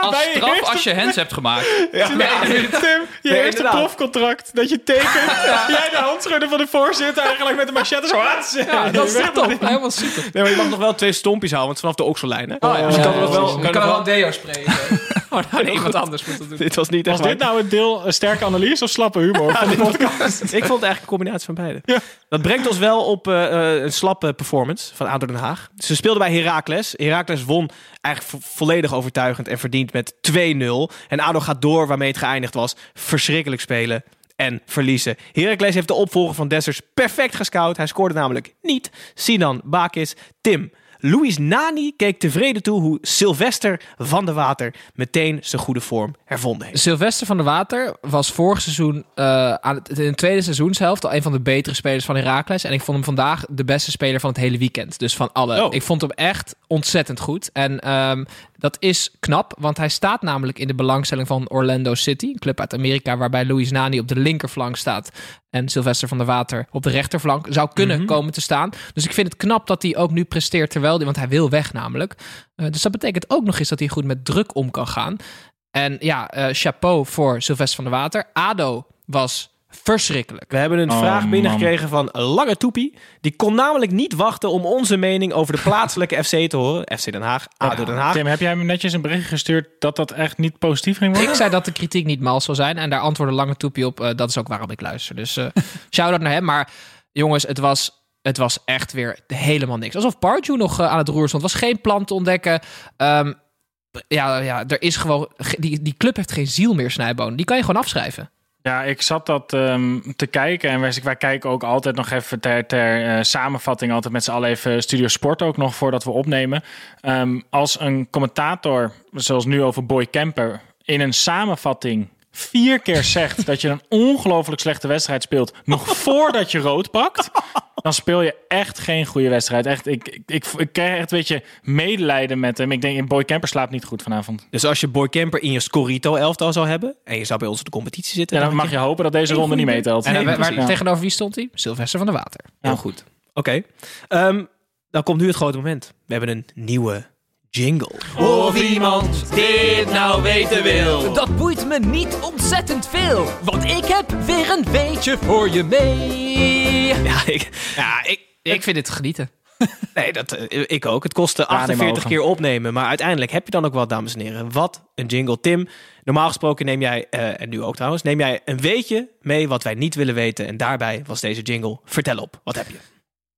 als straf als je hands hebt gemaakt. Ja. Nee, (laughs) Tim, je nee, eerste profcontract dat je tekent. Jij de handschudden van de voorzitter eigenlijk met de machette zo aan. Ja, dat is top. Helemaal super. Nee, maar je mag nog wel twee stompjes houden, want vanaf de oksellijn. Hè? Oh, ja. Dus je kan, nog wel, kan, kan wel deo spreken. (laughs) Oh, nou, nee, iemand anders moet dat doen. Dit was niet Was dit nou het deel een sterke analyse of slappe humor van de podcast? (laughs) ik vond het eigenlijk een combinatie van beide. Ja. Dat brengt ons wel op uh, een slappe performance van ADO Den Haag. Ze speelden bij Heracles. Heracles won eigenlijk volledig overtuigend en verdiend met 2-0. En ADO gaat door waarmee het geëindigd was. Verschrikkelijk spelen en verliezen. Heracles heeft de opvolger van Dessers perfect gescout. Hij scoorde namelijk niet. Sinan Bakis, Tim Louis Nani keek tevreden toe hoe Sylvester van der Water meteen zijn goede vorm hervonden heeft. Sylvester van der Water was vorig seizoen uh, aan het, in het tweede seizoenshelft al een van de betere spelers van Heracles. En ik vond hem vandaag de beste speler van het hele weekend. Dus van alle. Oh. Ik vond hem echt ontzettend goed. En um, dat is knap, want hij staat namelijk in de belangstelling van Orlando City, een club uit Amerika, waarbij Louis Nani op de linkerflank staat en Sylvester van der Water op de rechterflank zou kunnen mhm. komen te staan. Dus ik vind het knap dat hij ook nu presteert terwijl, want hij wil weg namelijk. Uh, dus dat betekent ook nog eens dat hij goed met druk om kan gaan. En ja, uh, chapeau voor Sylvester van der Water. ADO was verschrikkelijk. We hebben een oh, vraag binnengekregen van Lange Toepie. Die kon namelijk niet wachten om onze mening over de plaatselijke (laughs) FC te horen. FC Den Haag, ADO Den Haag. Tim, heb jij hem netjes een bericht gestuurd dat dat echt niet positief ging worden? Ik zei dat de kritiek niet mals zou zijn. En daar antwoordde Lange Toepie op. Uh, dat is ook waarom ik luister. Dus uh, (laughs) shout-out naar hem. Maar jongens, het was... Het was echt weer helemaal niks. Alsof Pardew nog uh, aan het roer stond. was geen plan te ontdekken. Um, ja, ja, er is gewoon... Die, die club heeft geen ziel meer, Snijboon. Die kan je gewoon afschrijven. Ja, ik zat dat um, te kijken. En wij, kijken ook altijd nog even ter, ter uh, samenvatting, altijd met z'n allen even Studio Sport ook nog voordat we opnemen. Um, als een commentator, zoals nu over Boy Kemper, in een samenvatting vier keer zegt (laughs) dat je een ongelooflijk slechte wedstrijd speelt, nog (laughs) voordat je rood pakt, dan speel je echt geen goede wedstrijd. Echt, ik, ik, ik, ik krijg echt een beetje medelijden met hem. Ik denk, Boy Camper slaapt niet goed vanavond. Dus als je Boy Camper in je Scorito-elftal zou hebben en je zou bij ons de competitie zitten... Ja, dan, mag je hopen dat deze ronde niet meetelt. En waar, tegenover wie stond hij? Sylvester van der Water. Heel goed. Oké. Ehm, dan komt nu het grote moment. We hebben een nieuwe jingle. Of iemand dit nou weten wil. Dat boeit me niet ontzettend veel. Want ik heb weer een beetje voor je mee. Ja, ik, ja, ik, ik vind het genieten. (laughs) Nee, dat, eh, ik ook. Het kostte 48 keer opnemen. Maar uiteindelijk heb je dan ook wat, dames en heren. Wat een jingle. Tim, normaal gesproken neem jij, uh, en nu ook trouwens, neem jij een weetje mee wat wij niet willen weten. En daarbij was deze jingle. Vertel op, wat heb je?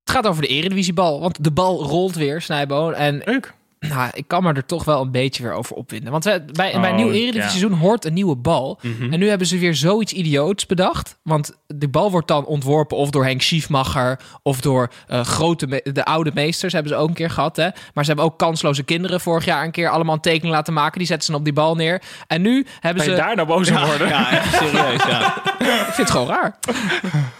Het gaat over de Eredivisiebal, want de bal rolt weer, Snijboon. En Leuk. Nou, ik kan me er toch wel een beetje weer over opwinden. Want bij, bij een nieuw oh, Eredivisie seizoen hoort een nieuwe bal. Mhm. En nu hebben ze weer zoiets idioots bedacht. Want de bal wordt dan ontworpen of door Henk Schiefmacher... of door uh, grote, de oude meesters hebben ze ook een keer gehad. Hè? Maar ze hebben ook kansloze kinderen vorig jaar een keer allemaal een tekening laten maken. Die zetten ze op die bal neer. En nu hebben ben ze... daar nou boos ja, worden? Ja, echt serieus, ja. ik vind het gewoon raar.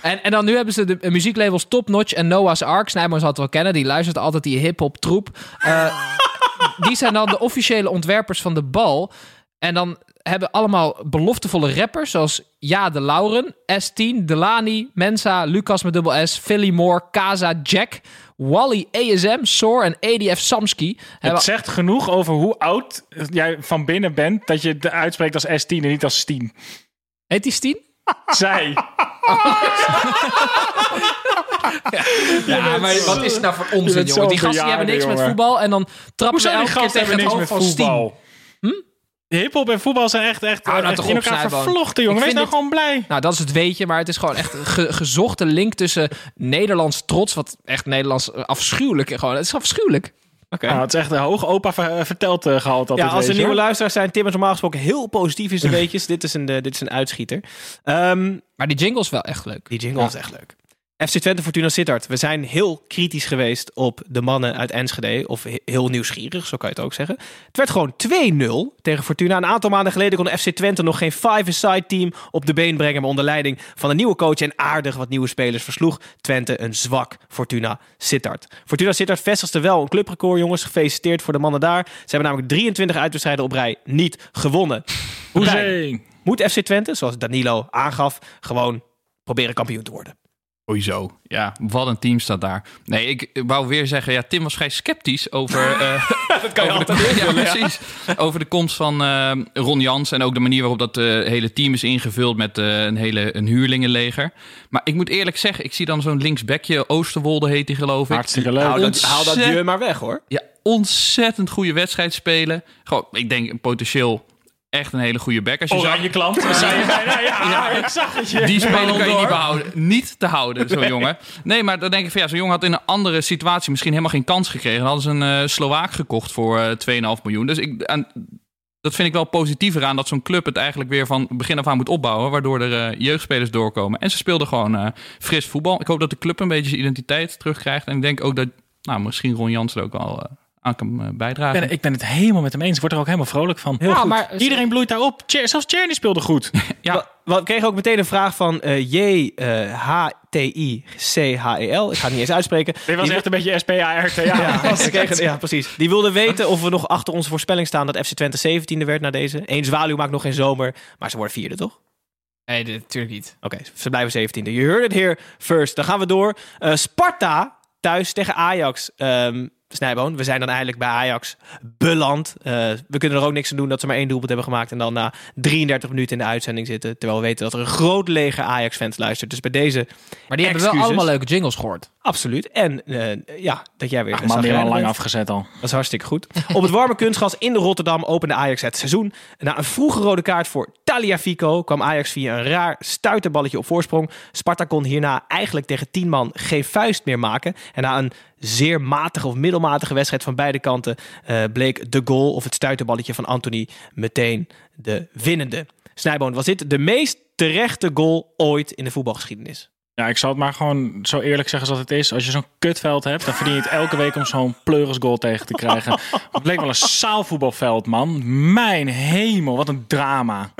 en, en dan nu hebben ze de muzieklabels Top Notch en Noah's Ark. Snijman zal het wel kennen. Die luistert altijd die hip-hop troep. Uh, (laughs) die zijn dan de officiële ontwerpers van de bal. En dan hebben allemaal beloftevolle rappers zoals Ja de Lauren, S10, Delani, Mensa, Lucas met dubbel S, Philly Moore, Kaza, Jack, Wally, ASM, Soar en ADF Samski. Het zegt genoeg over hoe oud jij van binnen bent dat je het uitspreekt als S10 en niet als 10. Heet die Stien? Zij. (laughs) ja, maar wat is het nou voor onzin, jongen? Die gasten die hebben niks met voetbal en dan trappen ze elke keer tegen het hoofd van Stien. Hm? Hip-hop en voetbal zijn echt, echt, nou, echt in elkaar vervlochten, jongen. Wees nou dit... gewoon blij. Nou, dat is het weetje, maar het is gewoon echt een gezochte link tussen Nederlands trots, wat echt Nederlands afschuwelijk gewoon. Het is afschuwelijk. Okay. Nou, het is echt een hoog opa verteld uh, gehaald. Ja, als er nieuwe luisteraars zijn, Tim is normaal gesproken heel positief in zijn (laughs) weetjes. dit, is een, uh, dit is een uitschieter. Um, maar die jingle is wel echt leuk. Die jingle ja. is echt leuk. FC Twente Fortuna Sittard. We zijn heel kritisch geweest op de mannen uit Enschede. Of heel nieuwsgierig, zo kan je het ook zeggen. Het werd gewoon 2-0 tegen Fortuna. Een aantal maanden geleden kon FC Twente nog geen five-a-side team op de been brengen. Maar onder leiding van een nieuwe coach en aardig wat nieuwe spelers versloeg Twente een zwak Fortuna Sittard. Fortuna Sittard vestigde wel een clubrecord, jongens. Gefeliciteerd voor de mannen daar. Ze hebben namelijk 23 uitwedstrijden op rij niet gewonnen. Hoezee! Moet FC Twente, zoals Danilo aangaf, gewoon proberen kampioen te worden. Sowieso. Ja, wat een team staat daar. Nee, ik wou weer zeggen, ja, Tim was vrij sceptisch over, uh, (laughs) dat kan je over, de, (laughs) ja, precies, over de komst van uh, Ron Jans en ook de manier waarop dat uh, hele team is ingevuld met een hele een huurlingenleger. Maar ik moet eerlijk zeggen, ik zie dan zo'n linksbekje, Oosterwolde heet hij geloof ik. Hartstikke leuk. Haal dat, haal dat je maar weg hoor. Ja, ontzettend goede wedstrijd spelen. Gewoon, ik denk potentieel echt een hele goede back. Als je Oranje je klant. Zei je bijna, ja, ja, ik zag het. Je. Die speler kan je niet behouden. Niet te houden, zo'n (laughs) jongen. Nee, maar dan denk ik van ja, zo'n jongen had in een andere situatie misschien helemaal geen kans gekregen. Dan hadden ze een uh, Slovaak gekocht voor uh, 2,5 miljoen. Dus ik, en, dat vind ik wel positiever aan dat zo'n club het eigenlijk weer van begin af aan moet opbouwen. Waardoor er uh, jeugdspelers doorkomen. En ze speelden gewoon uh, fris voetbal. Ik hoop dat de club een beetje zijn identiteit terugkrijgt. En ik denk ook dat nou, misschien Ron Jansen ook wel aan kan eh, bijdragen. Ik ben, ik ben, het helemaal met hem eens. Ik word er ook helemaal vrolijk van. Heel ja, goed. Maar, Iedereen bloeit daarop. Zelfs Cherny speelde goed. (laughs) ja. We kregen ook meteen een vraag van uh, J-H-T-I-C-H-E-L. Ik ga het niet eens uitspreken. Dit was echt een beetje S-P-A-R-T. (laughs) Ja, ja, ja, precies. Die wilde weten of we nog achter onze voorspelling staan dat FC Twente 17e werd na deze. Eén zwaluw maakt nog geen zomer, maar ze worden vierde, toch? Nee, natuurlijk niet. Oké, okay, ze blijven 17e. Je hoorde het hier first. Dan gaan we door. Uh, Sparta thuis tegen Ajax. Um, Snijboon. We zijn dan eigenlijk bij Ajax beland. Uh, we kunnen er ook niks aan doen dat ze maar één doelpunt hebben gemaakt. En dan na 33 minuten in de uitzending zitten. Terwijl we weten dat er een groot leger Ajax-fans luistert. Dus bij deze. Maar die hebben wel allemaal leuke jingles gehoord. Absoluut. En uh, ja, dat jij weer. Ach man, die al lang afgezet al. Dat is hartstikke goed. (laughs) Op het warme kunstgas in de Rotterdam opende Ajax het seizoen. Na een vroege rode kaart voor Taliafico kwam Ajax via een raar stuiterballetje op voorsprong. Sparta kon hierna eigenlijk tegen 10 man geen vuist meer maken. En na een zeer matige of middelmatige wedstrijd van beide kanten uh, bleek de goal of het stuiterballetje van Anthony meteen de winnende. Snijboon, was dit de meest terechte goal ooit in de voetbalgeschiedenis? Ja, ik zal het maar gewoon zo eerlijk zeggen als het is. Als je zo'n kutveld hebt, dan verdien je het elke week om zo'n pleurisgoal tegen te krijgen. (laughs) Het bleek wel een zaalvoetbalveld, man. Mijn hemel, wat een drama.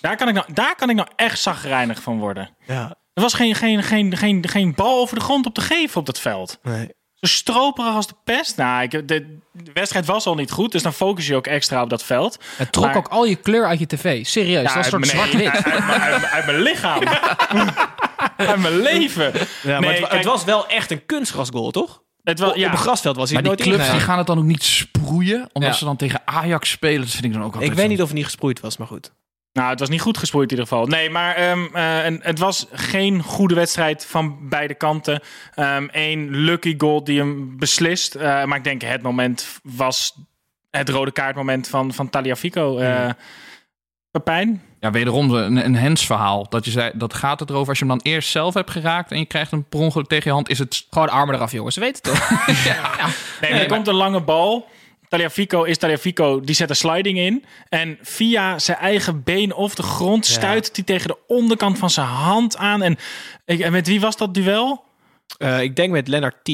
Daar kan ik nou, daar kan ik nou echt zagrijnig van worden. Ja. Er was geen, geen, geen, geen, geen bal over de grond op te geven op dat veld. Nee. Zo stroperig als de pest. Nou, ik, de, de wedstrijd was al niet goed, dus dan focus je ook extra op dat veld. Het trok Maar- ook al je kleur uit je tv. Serieus, Ja, dat is een soort uit mijn- zwart-wit. Uit, uit- uit- uit mijn lichaam. (laughs) uit mijn leven. Ja, maar Nee, het, wa- kijk, het was wel echt een kunstgrasgoal, toch? Het was, Op ja. een grasveld was hij Maar die nooit clubs ingegaan. die gaan het dan ook niet sproeien. Omdat Ja. ze dan tegen Ajax spelen. Dat vind ik dan ook altijd Ik weet zo- niet of het niet gesproeid was, maar goed. Nou, het was niet goed gesproeid in ieder geval. Nee, maar ehm, en het was geen goede wedstrijd van beide kanten. Eén lucky goal die hem beslist. Eh, maar ik denk het moment was het rode kaartmoment van, van Taliafico. eh Pepijn? Ja, wederom een, een hens verhaal. Dat, je zei, dat gaat het erover als je hem dan eerst zelf hebt geraakt... en je krijgt hem per ongeluk tegen je hand, is het... Gewoon armen eraf, jongens. Ze weten het toch? (laughs) Nee, maar er komt een lange bal. Taliafico is Taliafico, die zet een sliding in. En via zijn eigen been of de grond stuit hij tegen de onderkant van zijn hand aan. En, en met wie was dat duel? Eh, ik denk met Lennart T,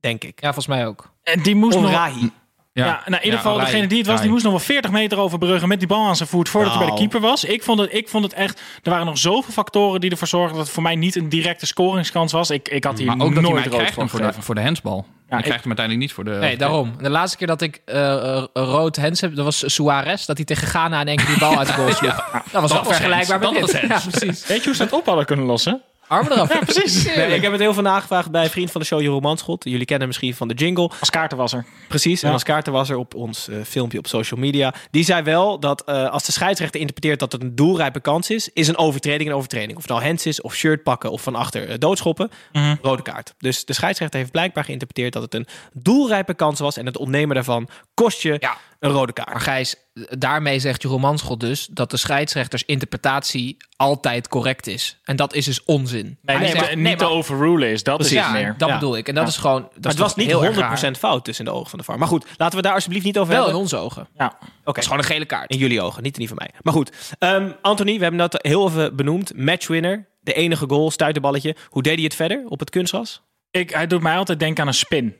denk ik. Ja, volgens mij ook. En die moest nog... Rahi. Ja, nou, in ieder Ja, geval, degene die het was, die moest nog wel 40 meter overbruggen met die bal aan zijn voet voordat hij bij de keeper was. Ik vond, het, ik vond het echt, er waren nog zoveel factoren die ervoor zorgden dat het voor mij niet een directe scoringskans was. Ik, ik had hier Maar ook dat hij nooit mij rood voor voor de, voor de hensbal. Ja, ik- krijgt hem uiteindelijk niet voor de... Nee, daarom. De laatste keer dat ik eh, eh, rood hens heb, dat was Suarez. Dat hij tegen Ghana in één keer die bal uit de goal sloeg. dat was wel was vergelijkbaar met Dat dit. was Ja, precies. Weet je hoe ze dat op hadden kunnen lossen? Armen eraf. Ja, precies. Nee, ik heb het heel veel nagevraagd bij een vriend van de show, Jeroen Manschot. Jullie kennen hem misschien van de jingle. Als kaartenwasser. Precies, en Ja. als kaartenwasser op ons eh, filmpje op social media. Die zei wel dat eh, als de scheidsrechter interpreteert dat het een doelrijpe kans is, is een overtreding een overtreding. Of het nou hands is, of shirt pakken, of van achter eh, doodschoppen, Mhm. rode kaart. Dus de scheidsrechter heeft blijkbaar geïnterpreteerd dat het een doelrijpe kans was. En het ontnemen daarvan kost je Ja. een rode kaart. Maar Gijs, daarmee zegt Jeroen Manschot dus dat de scheidsrechters interpretatie altijd correct is. En dat is dus onzin. Nee, Hij nee, zegt- maar nee, niet te overrulen is, dat Precies. is het ja, meer. dat Ja. bedoel ik. En dat Ja. is gewoon. Dat Maar het was niet heel erg 100% fout tussen de ogen van de VAR. Maar goed, laten we daar alsjeblieft niet over. Wel in hebben. onze ogen. Ja. Oké. Dat is gewoon een gele kaart. In jullie ogen, niet in die van mij. Maar goed, Ehm, Anthony, we hebben dat heel even benoemd. Matchwinner, de enige goal, stuiterballetje. Hoe deed hij het verder op het kunstgras? Ik, hij doet mij altijd denken aan een spin.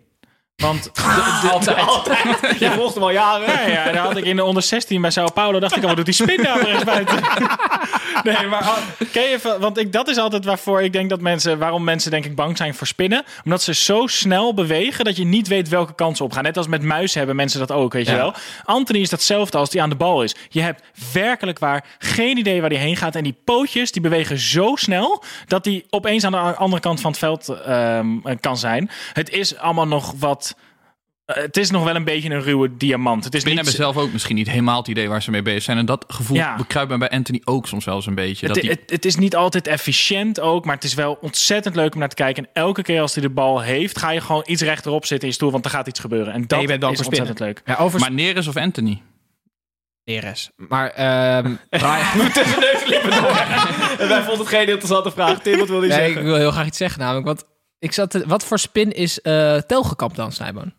Want (laughs) (laughs) Altijd. Je volgt hem al jaren. Ja, ja, daar had ik in de onder 16 bij Sao Paulo. Dacht ik al, wat doet die spin daar rechts buiten? (laughs) nee, maar ken je, want ik, dat is altijd waarvoor ik denk dat mensen, waarom mensen denk ik bang zijn voor spinnen. Omdat ze zo snel bewegen dat je niet weet welke kant ze opgaan. Net als met muizen hebben mensen dat ook, weet je wel. Anthony is datzelfde als die aan de bal is. Je hebt werkelijk waar geen idee waar hij heen gaat. En die pootjes, die bewegen zo snel dat hij opeens aan de andere kant van het veld ehm, kan zijn. Het is allemaal nog wat... eh, het is nog wel een beetje een ruwe diamant. Het is Spinnen niet hebben zelf ook misschien niet helemaal het idee waar ze mee bezig zijn. En dat gevoel Ja. bekruipt me bij Anthony ook soms wel eens een beetje. Het, dat die, het, het is niet altijd efficiënt ook, maar het is wel ontzettend leuk om naar te kijken. En elke keer als hij de bal heeft, ga je gewoon iets rechterop zitten in je stoel, want er gaat iets gebeuren. En dat je bent bang is ontzettend leuk. Ja, over maar Neres of Anthony? Neres. Maar ehm Brian- Tussen neus en lippen door. En (laughs) wij vonden het geen interessante vraag. Tim, wat wil je nee, zeggen? ik wil heel graag iets zeggen namelijk. Want ik zat te- wat voor spin is eh Telgekamp dan, Snijboon?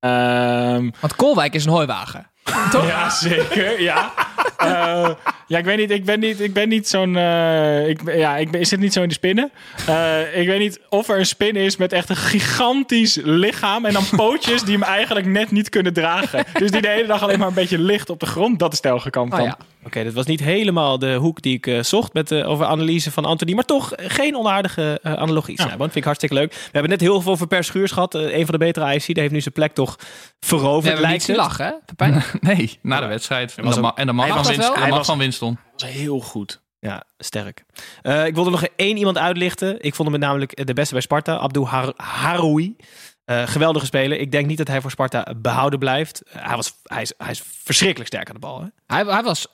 Ehm, Want Kolwijk is een hooiwagen. (laughs) Toch? ja, zeker. Ja. Eh, ja, ik weet niet. Ik ben niet, ik ben niet zo'n. eh, ik, ja, ik, ben, ik zit niet zo in de spinnen. Eh, ik weet niet of er een spin is met echt een gigantisch lichaam. En dan pootjes die hem eigenlijk net niet kunnen dragen. Dus die de hele dag alleen maar een beetje ligt op de grond. Dat is Telgekamp Oh dan. ja. Oké, dat was niet helemaal de hoek die ik zocht met, eh, over analyse van Anthony. Maar toch geen onaardige analogie. Ja. vind ik hartstikke leuk. We hebben net heel veel over Per Schuurs gehad. eh, een van de betere AFC. Die heeft nu zijn plek toch We veroverd, hebben niet lijkt het. lachen, hè? Pepijn? (laughs) Nee, na de wedstrijd. En dan, en dan mag hij van was- Winston. wel? mag van Winston. Heel goed. Ja, sterk. Eh, ik wilde nog één iemand uitlichten. Ik vond hem met namelijk de beste bij Sparta. Abdul Har Haroui. Eh, geweldige speler. Ik denk niet dat hij voor Sparta behouden blijft. Eh, hij, was, hij, is, hij is verschrikkelijk sterk aan de bal. Hè? Hij, hij, was,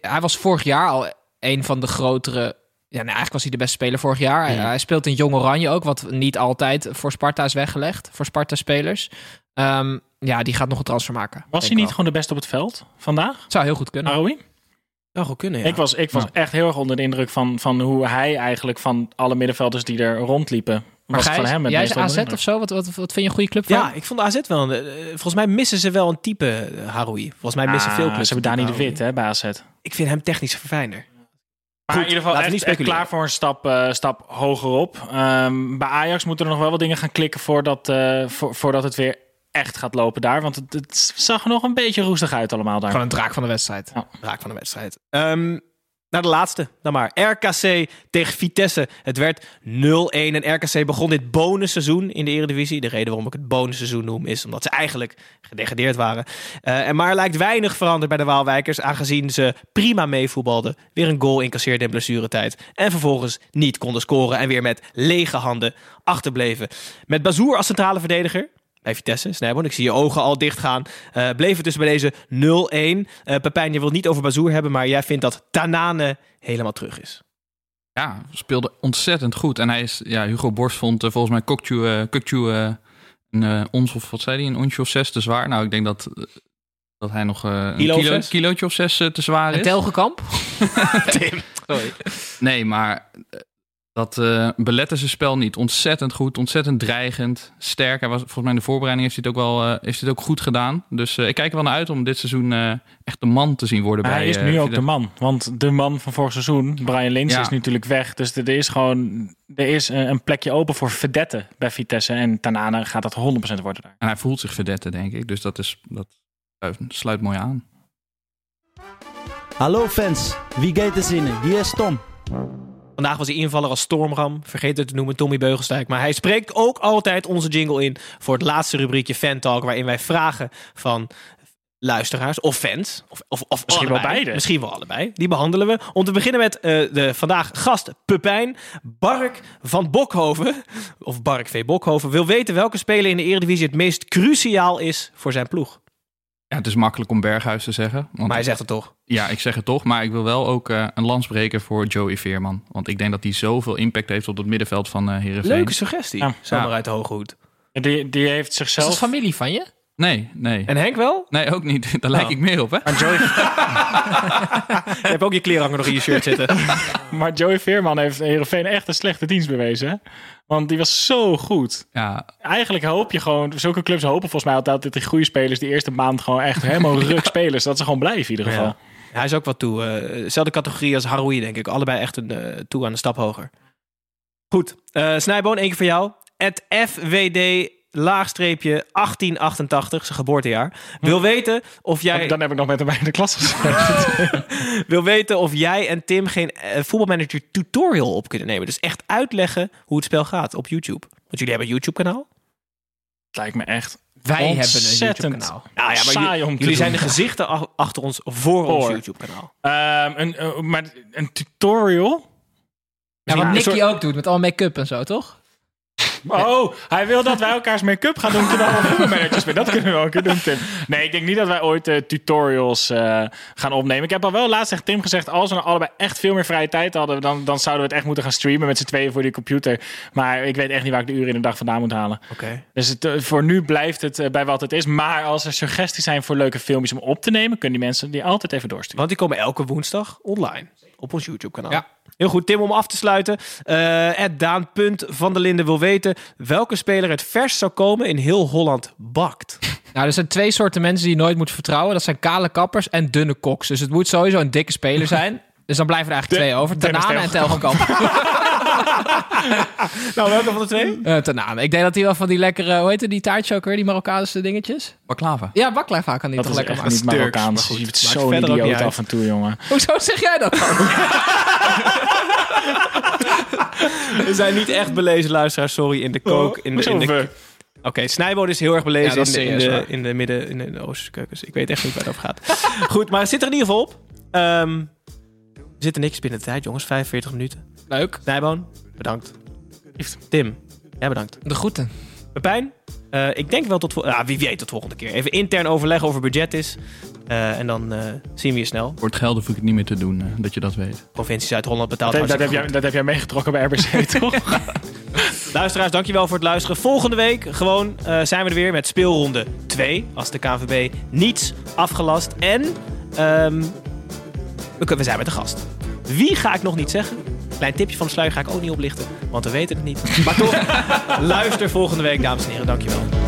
hij was vorig jaar al een van de grotere. Ja, nee, eigenlijk was hij de beste speler vorig jaar. Hij, hij speelt in Jong Oranje ook, wat niet altijd voor Sparta is weggelegd. Voor Sparta-spelers. Ehm, ja, die gaat nog een transfer maken. Was hij niet gewoon de beste op het veld vandaag? Zou heel goed kunnen. Aroui? Zou goed kunnen, ja. Ik was, ik was echt heel erg onder de indruk van, van hoe hij eigenlijk van alle middenvelders die er rondliepen. Maar van hem het jij is AZ of zo? Wat, wat, wat vind je een goede club van? Ja, ik vond AZ wel... een- eh, volgens mij missen ze wel een type eh, Haroui. Volgens mij missen Ah, veel clubs Ze hebben een daar niet type de wit hè, bij AZ. Ik vind hem technisch verfijnder. Maar in ieder geval echt, echt klaar voor een stap, uh, stap hogerop. Um, bij Ajax moeten er nog wel wat dingen gaan klikken voordat, uh, voor, voordat het weer echt gaat lopen daar. Want het, het, zag er nog een beetje roestig uit allemaal daar. Gewoon een draak van de wedstrijd. Ja. Draak van de wedstrijd. Um, naar de laatste dan maar. RKC tegen Vitesse. Het werd 0-1 en RKC begon dit bonusseizoen in de Eredivisie. De reden waarom ik het bonusseizoen noem is omdat ze eigenlijk gedegradeerd waren. Uh, en maar lijkt weinig veranderd bij de Waalwijkers aangezien ze prima meevoetbalden. Weer een goal incasseerden in blessuretijd. En vervolgens niet konden scoren en weer met lege handen achterbleven. Met Bazoer als centrale verdediger bij Vitesse, Snijboon. Ik zie je ogen al dicht gaan. Uh, bleef het dus bij deze 0-1. Uh, eh, Pepijn, je wilt niet over Bazoer hebben, maar jij vindt dat Tanane helemaal terug is. Ja, speelde ontzettend goed. En hij is, ja, Hugo Borst vond uh, volgens mij Kokju, uh, een ons of wat zei hij, een onsje of zes te zwaar. Nou, ik denk dat, dat hij nog een kilo, kilootje of zes te zwaar is. Een telgekamp? (laughs) Tim. Sorry. Nee, maar dat uh, beletten zijn spel niet. Ontzettend goed, ontzettend dreigend, sterk. Hij was, volgens mij in de voorbereiding heeft hij het ook wel uh, heeft hij het ook goed gedaan. Dus uh, ik kijk er wel naar uit om dit seizoen echt de man te zien worden. Maar bij, hij is nu ook de man. Want de man van vorig seizoen, Brian Lins, ja. is natuurlijk weg. Dus er is gewoon er is een plekje open voor verdette bij Vitesse. En Tanane gaat dat 100% worden daar. En hij voelt zich verdette, denk ik. Dus dat, is, dat sluit mooi aan. Hallo fans, wie gaat er zinnen? Hier is Tom. Vandaag was hij invaller als Stormram. Vergeet het te noemen, Tommy Beugelstijk. Maar hij spreekt ook altijd onze jingle in voor het laatste rubriekje Fan Talk. Waarin wij vragen van luisteraars of fans. Of, of, of Misschien allebei. wel beide. Misschien wel allebei. Die behandelen we. Om te beginnen met uh, de vandaag gast Pepijn. Bark van Bokhoven, of Bark V. Bokhoven, wil weten welke speler in de Eredivisie het meest cruciaal is voor zijn ploeg. Ja, het is makkelijk om Berghuis te zeggen. Want maar hij zegt het toch? Ja, ik zeg het toch. Maar ik wil wel ook uh, een lans breken voor Joey Veerman. Want ik denk dat hij zoveel impact heeft op het middenveld van uh, Heerenveen. Leuke suggestie. Ja. Zomaar ja. uit de hoge hoed. Die, die heeft zichzelf... Is dat familie van je? Nee, nee. En Henk wel? Nee, ook niet. (laughs) Daar lijk ik meer op, hè? Maar Joey... (laughs) je hebt ook je kleerhanger nog in je shirt zitten. (laughs) maar Joey Veerman heeft Heerenveen echt een slechte dienst bewezen, hè? Want die was zo goed. Ja. Eigenlijk hoop je gewoon... Zulke clubs hopen volgens mij altijd dat die goede spelers... die eerste maand gewoon echt helemaal ruk spelen. Zodat ze gewoon blijven in ieder geval. Ja. Hij is ook wat toe. Uh, dezelfde categorie als Haroui, denk ik. Allebei echt een, uh, toe aan een stap hoger. Goed. Uh, Snijboon, één keer voor jou. Het FWD laagstreepje 1888, zijn geboortejaar. Wil weten of jij... Dan heb ik nog met hem in de klas gezeten. (laughs) Wil weten of jij en Tim geen uh, voetbalmanager tutorial op kunnen nemen. Dus echt uitleggen hoe het spel gaat op YouTube. Want jullie hebben een YouTube kanaal. Het lijkt me echt wij hebben een YouTube-kanaal. Nou ja, maar jullie, zijn de gezichten achter ons voor, ons YouTube-kanaal. Um, een, uh, maar een tutorial? Ja, wat Nicky soort... ook doet met al make-up en zo, toch? Oh, hij wil dat wij elkaars make-up gaan doen we zijn. Dat kunnen we ook doen, Tim. Nee, ik denk niet dat wij ooit uh, tutorials uh, gaan opnemen. Ik heb al wel laatst tegen Tim gezegd... als we nou allebei echt veel meer vrije tijd hadden... dan, dan zouden we het echt moeten gaan streamen met z'n tweeën voor die computer. Maar ik weet echt niet waar ik de uren in de dag vandaan moet halen. Oké. Okay. Dus het, uh, voor nu blijft het bij wat het is. Maar als er suggesties zijn voor leuke filmpjes om op te nemen... kunnen die mensen die altijd even doorsturen. Want die komen elke woensdag online op ons YouTube-kanaal. Ja. Heel goed, Tim, om af te sluiten. Uh, Daan Punt van der Linden wil weten welke speler het vers zou komen in heel Holland bakt. Nou, er zijn twee soorten mensen die je nooit moet vertrouwen. Dat zijn kale kappers en dunne koks. Dus het moet sowieso een dikke speler zijn. (laughs) Dus dan blijven er eigenlijk twee over. Tanane en Telgekamp. (laughs) nou, welke van de twee? Uh, Tanane. Ik denk dat hij wel van die lekkere... Hoe heet die taartje ook weer? Die Marokkaanse dingetjes? Baklava. Ja, baklava kan niet toch lekker maken. Dat is echt niet Marokkaans. Je bent zo'n idioot af en toe, jongen. (laughs) Hoezo zeg jij dat dan? We (laughs) zijn niet echt belezen luisteraars, sorry, in de kook. In de, in de, Oké, okay, Snijboon is heel erg belezen ja, in, de, in, de, in, de, midden, in de Oosterse keukens. Ik weet echt niet waar het over gaat. Goed, maar het zit er in ieder geval op. Um, we zitten niks binnen de tijd, jongens. 45 minuten. Leuk. Snijboon, bedankt. Tim, jij bedankt. De groeten. Pepijn, uh, ik denk wel tot... Ja, wie weet tot volgende keer. Even intern overleggen over budget is. Uh, en dan uh, zien we je snel. Voor het geld hoef ik het niet meer te doen, dat je dat weet. Provincie Zuid-Holland betaalt dat, dat heb, jij, dat heb jij meegetrokken bij RBC, (laughs) toch? (laughs) Luisteraars, dankjewel voor het luisteren. Volgende week gewoon zijn we er weer met speelronde 2. Als de KNVB niets afgelast. En um, we, zijn met de gast. Wie ga ik nog niet zeggen? Klein tipje van de sluier ga ik ook niet oplichten, want we weten het niet. Maar toch, (laughs) luister volgende week, dames en heren. Dankjewel.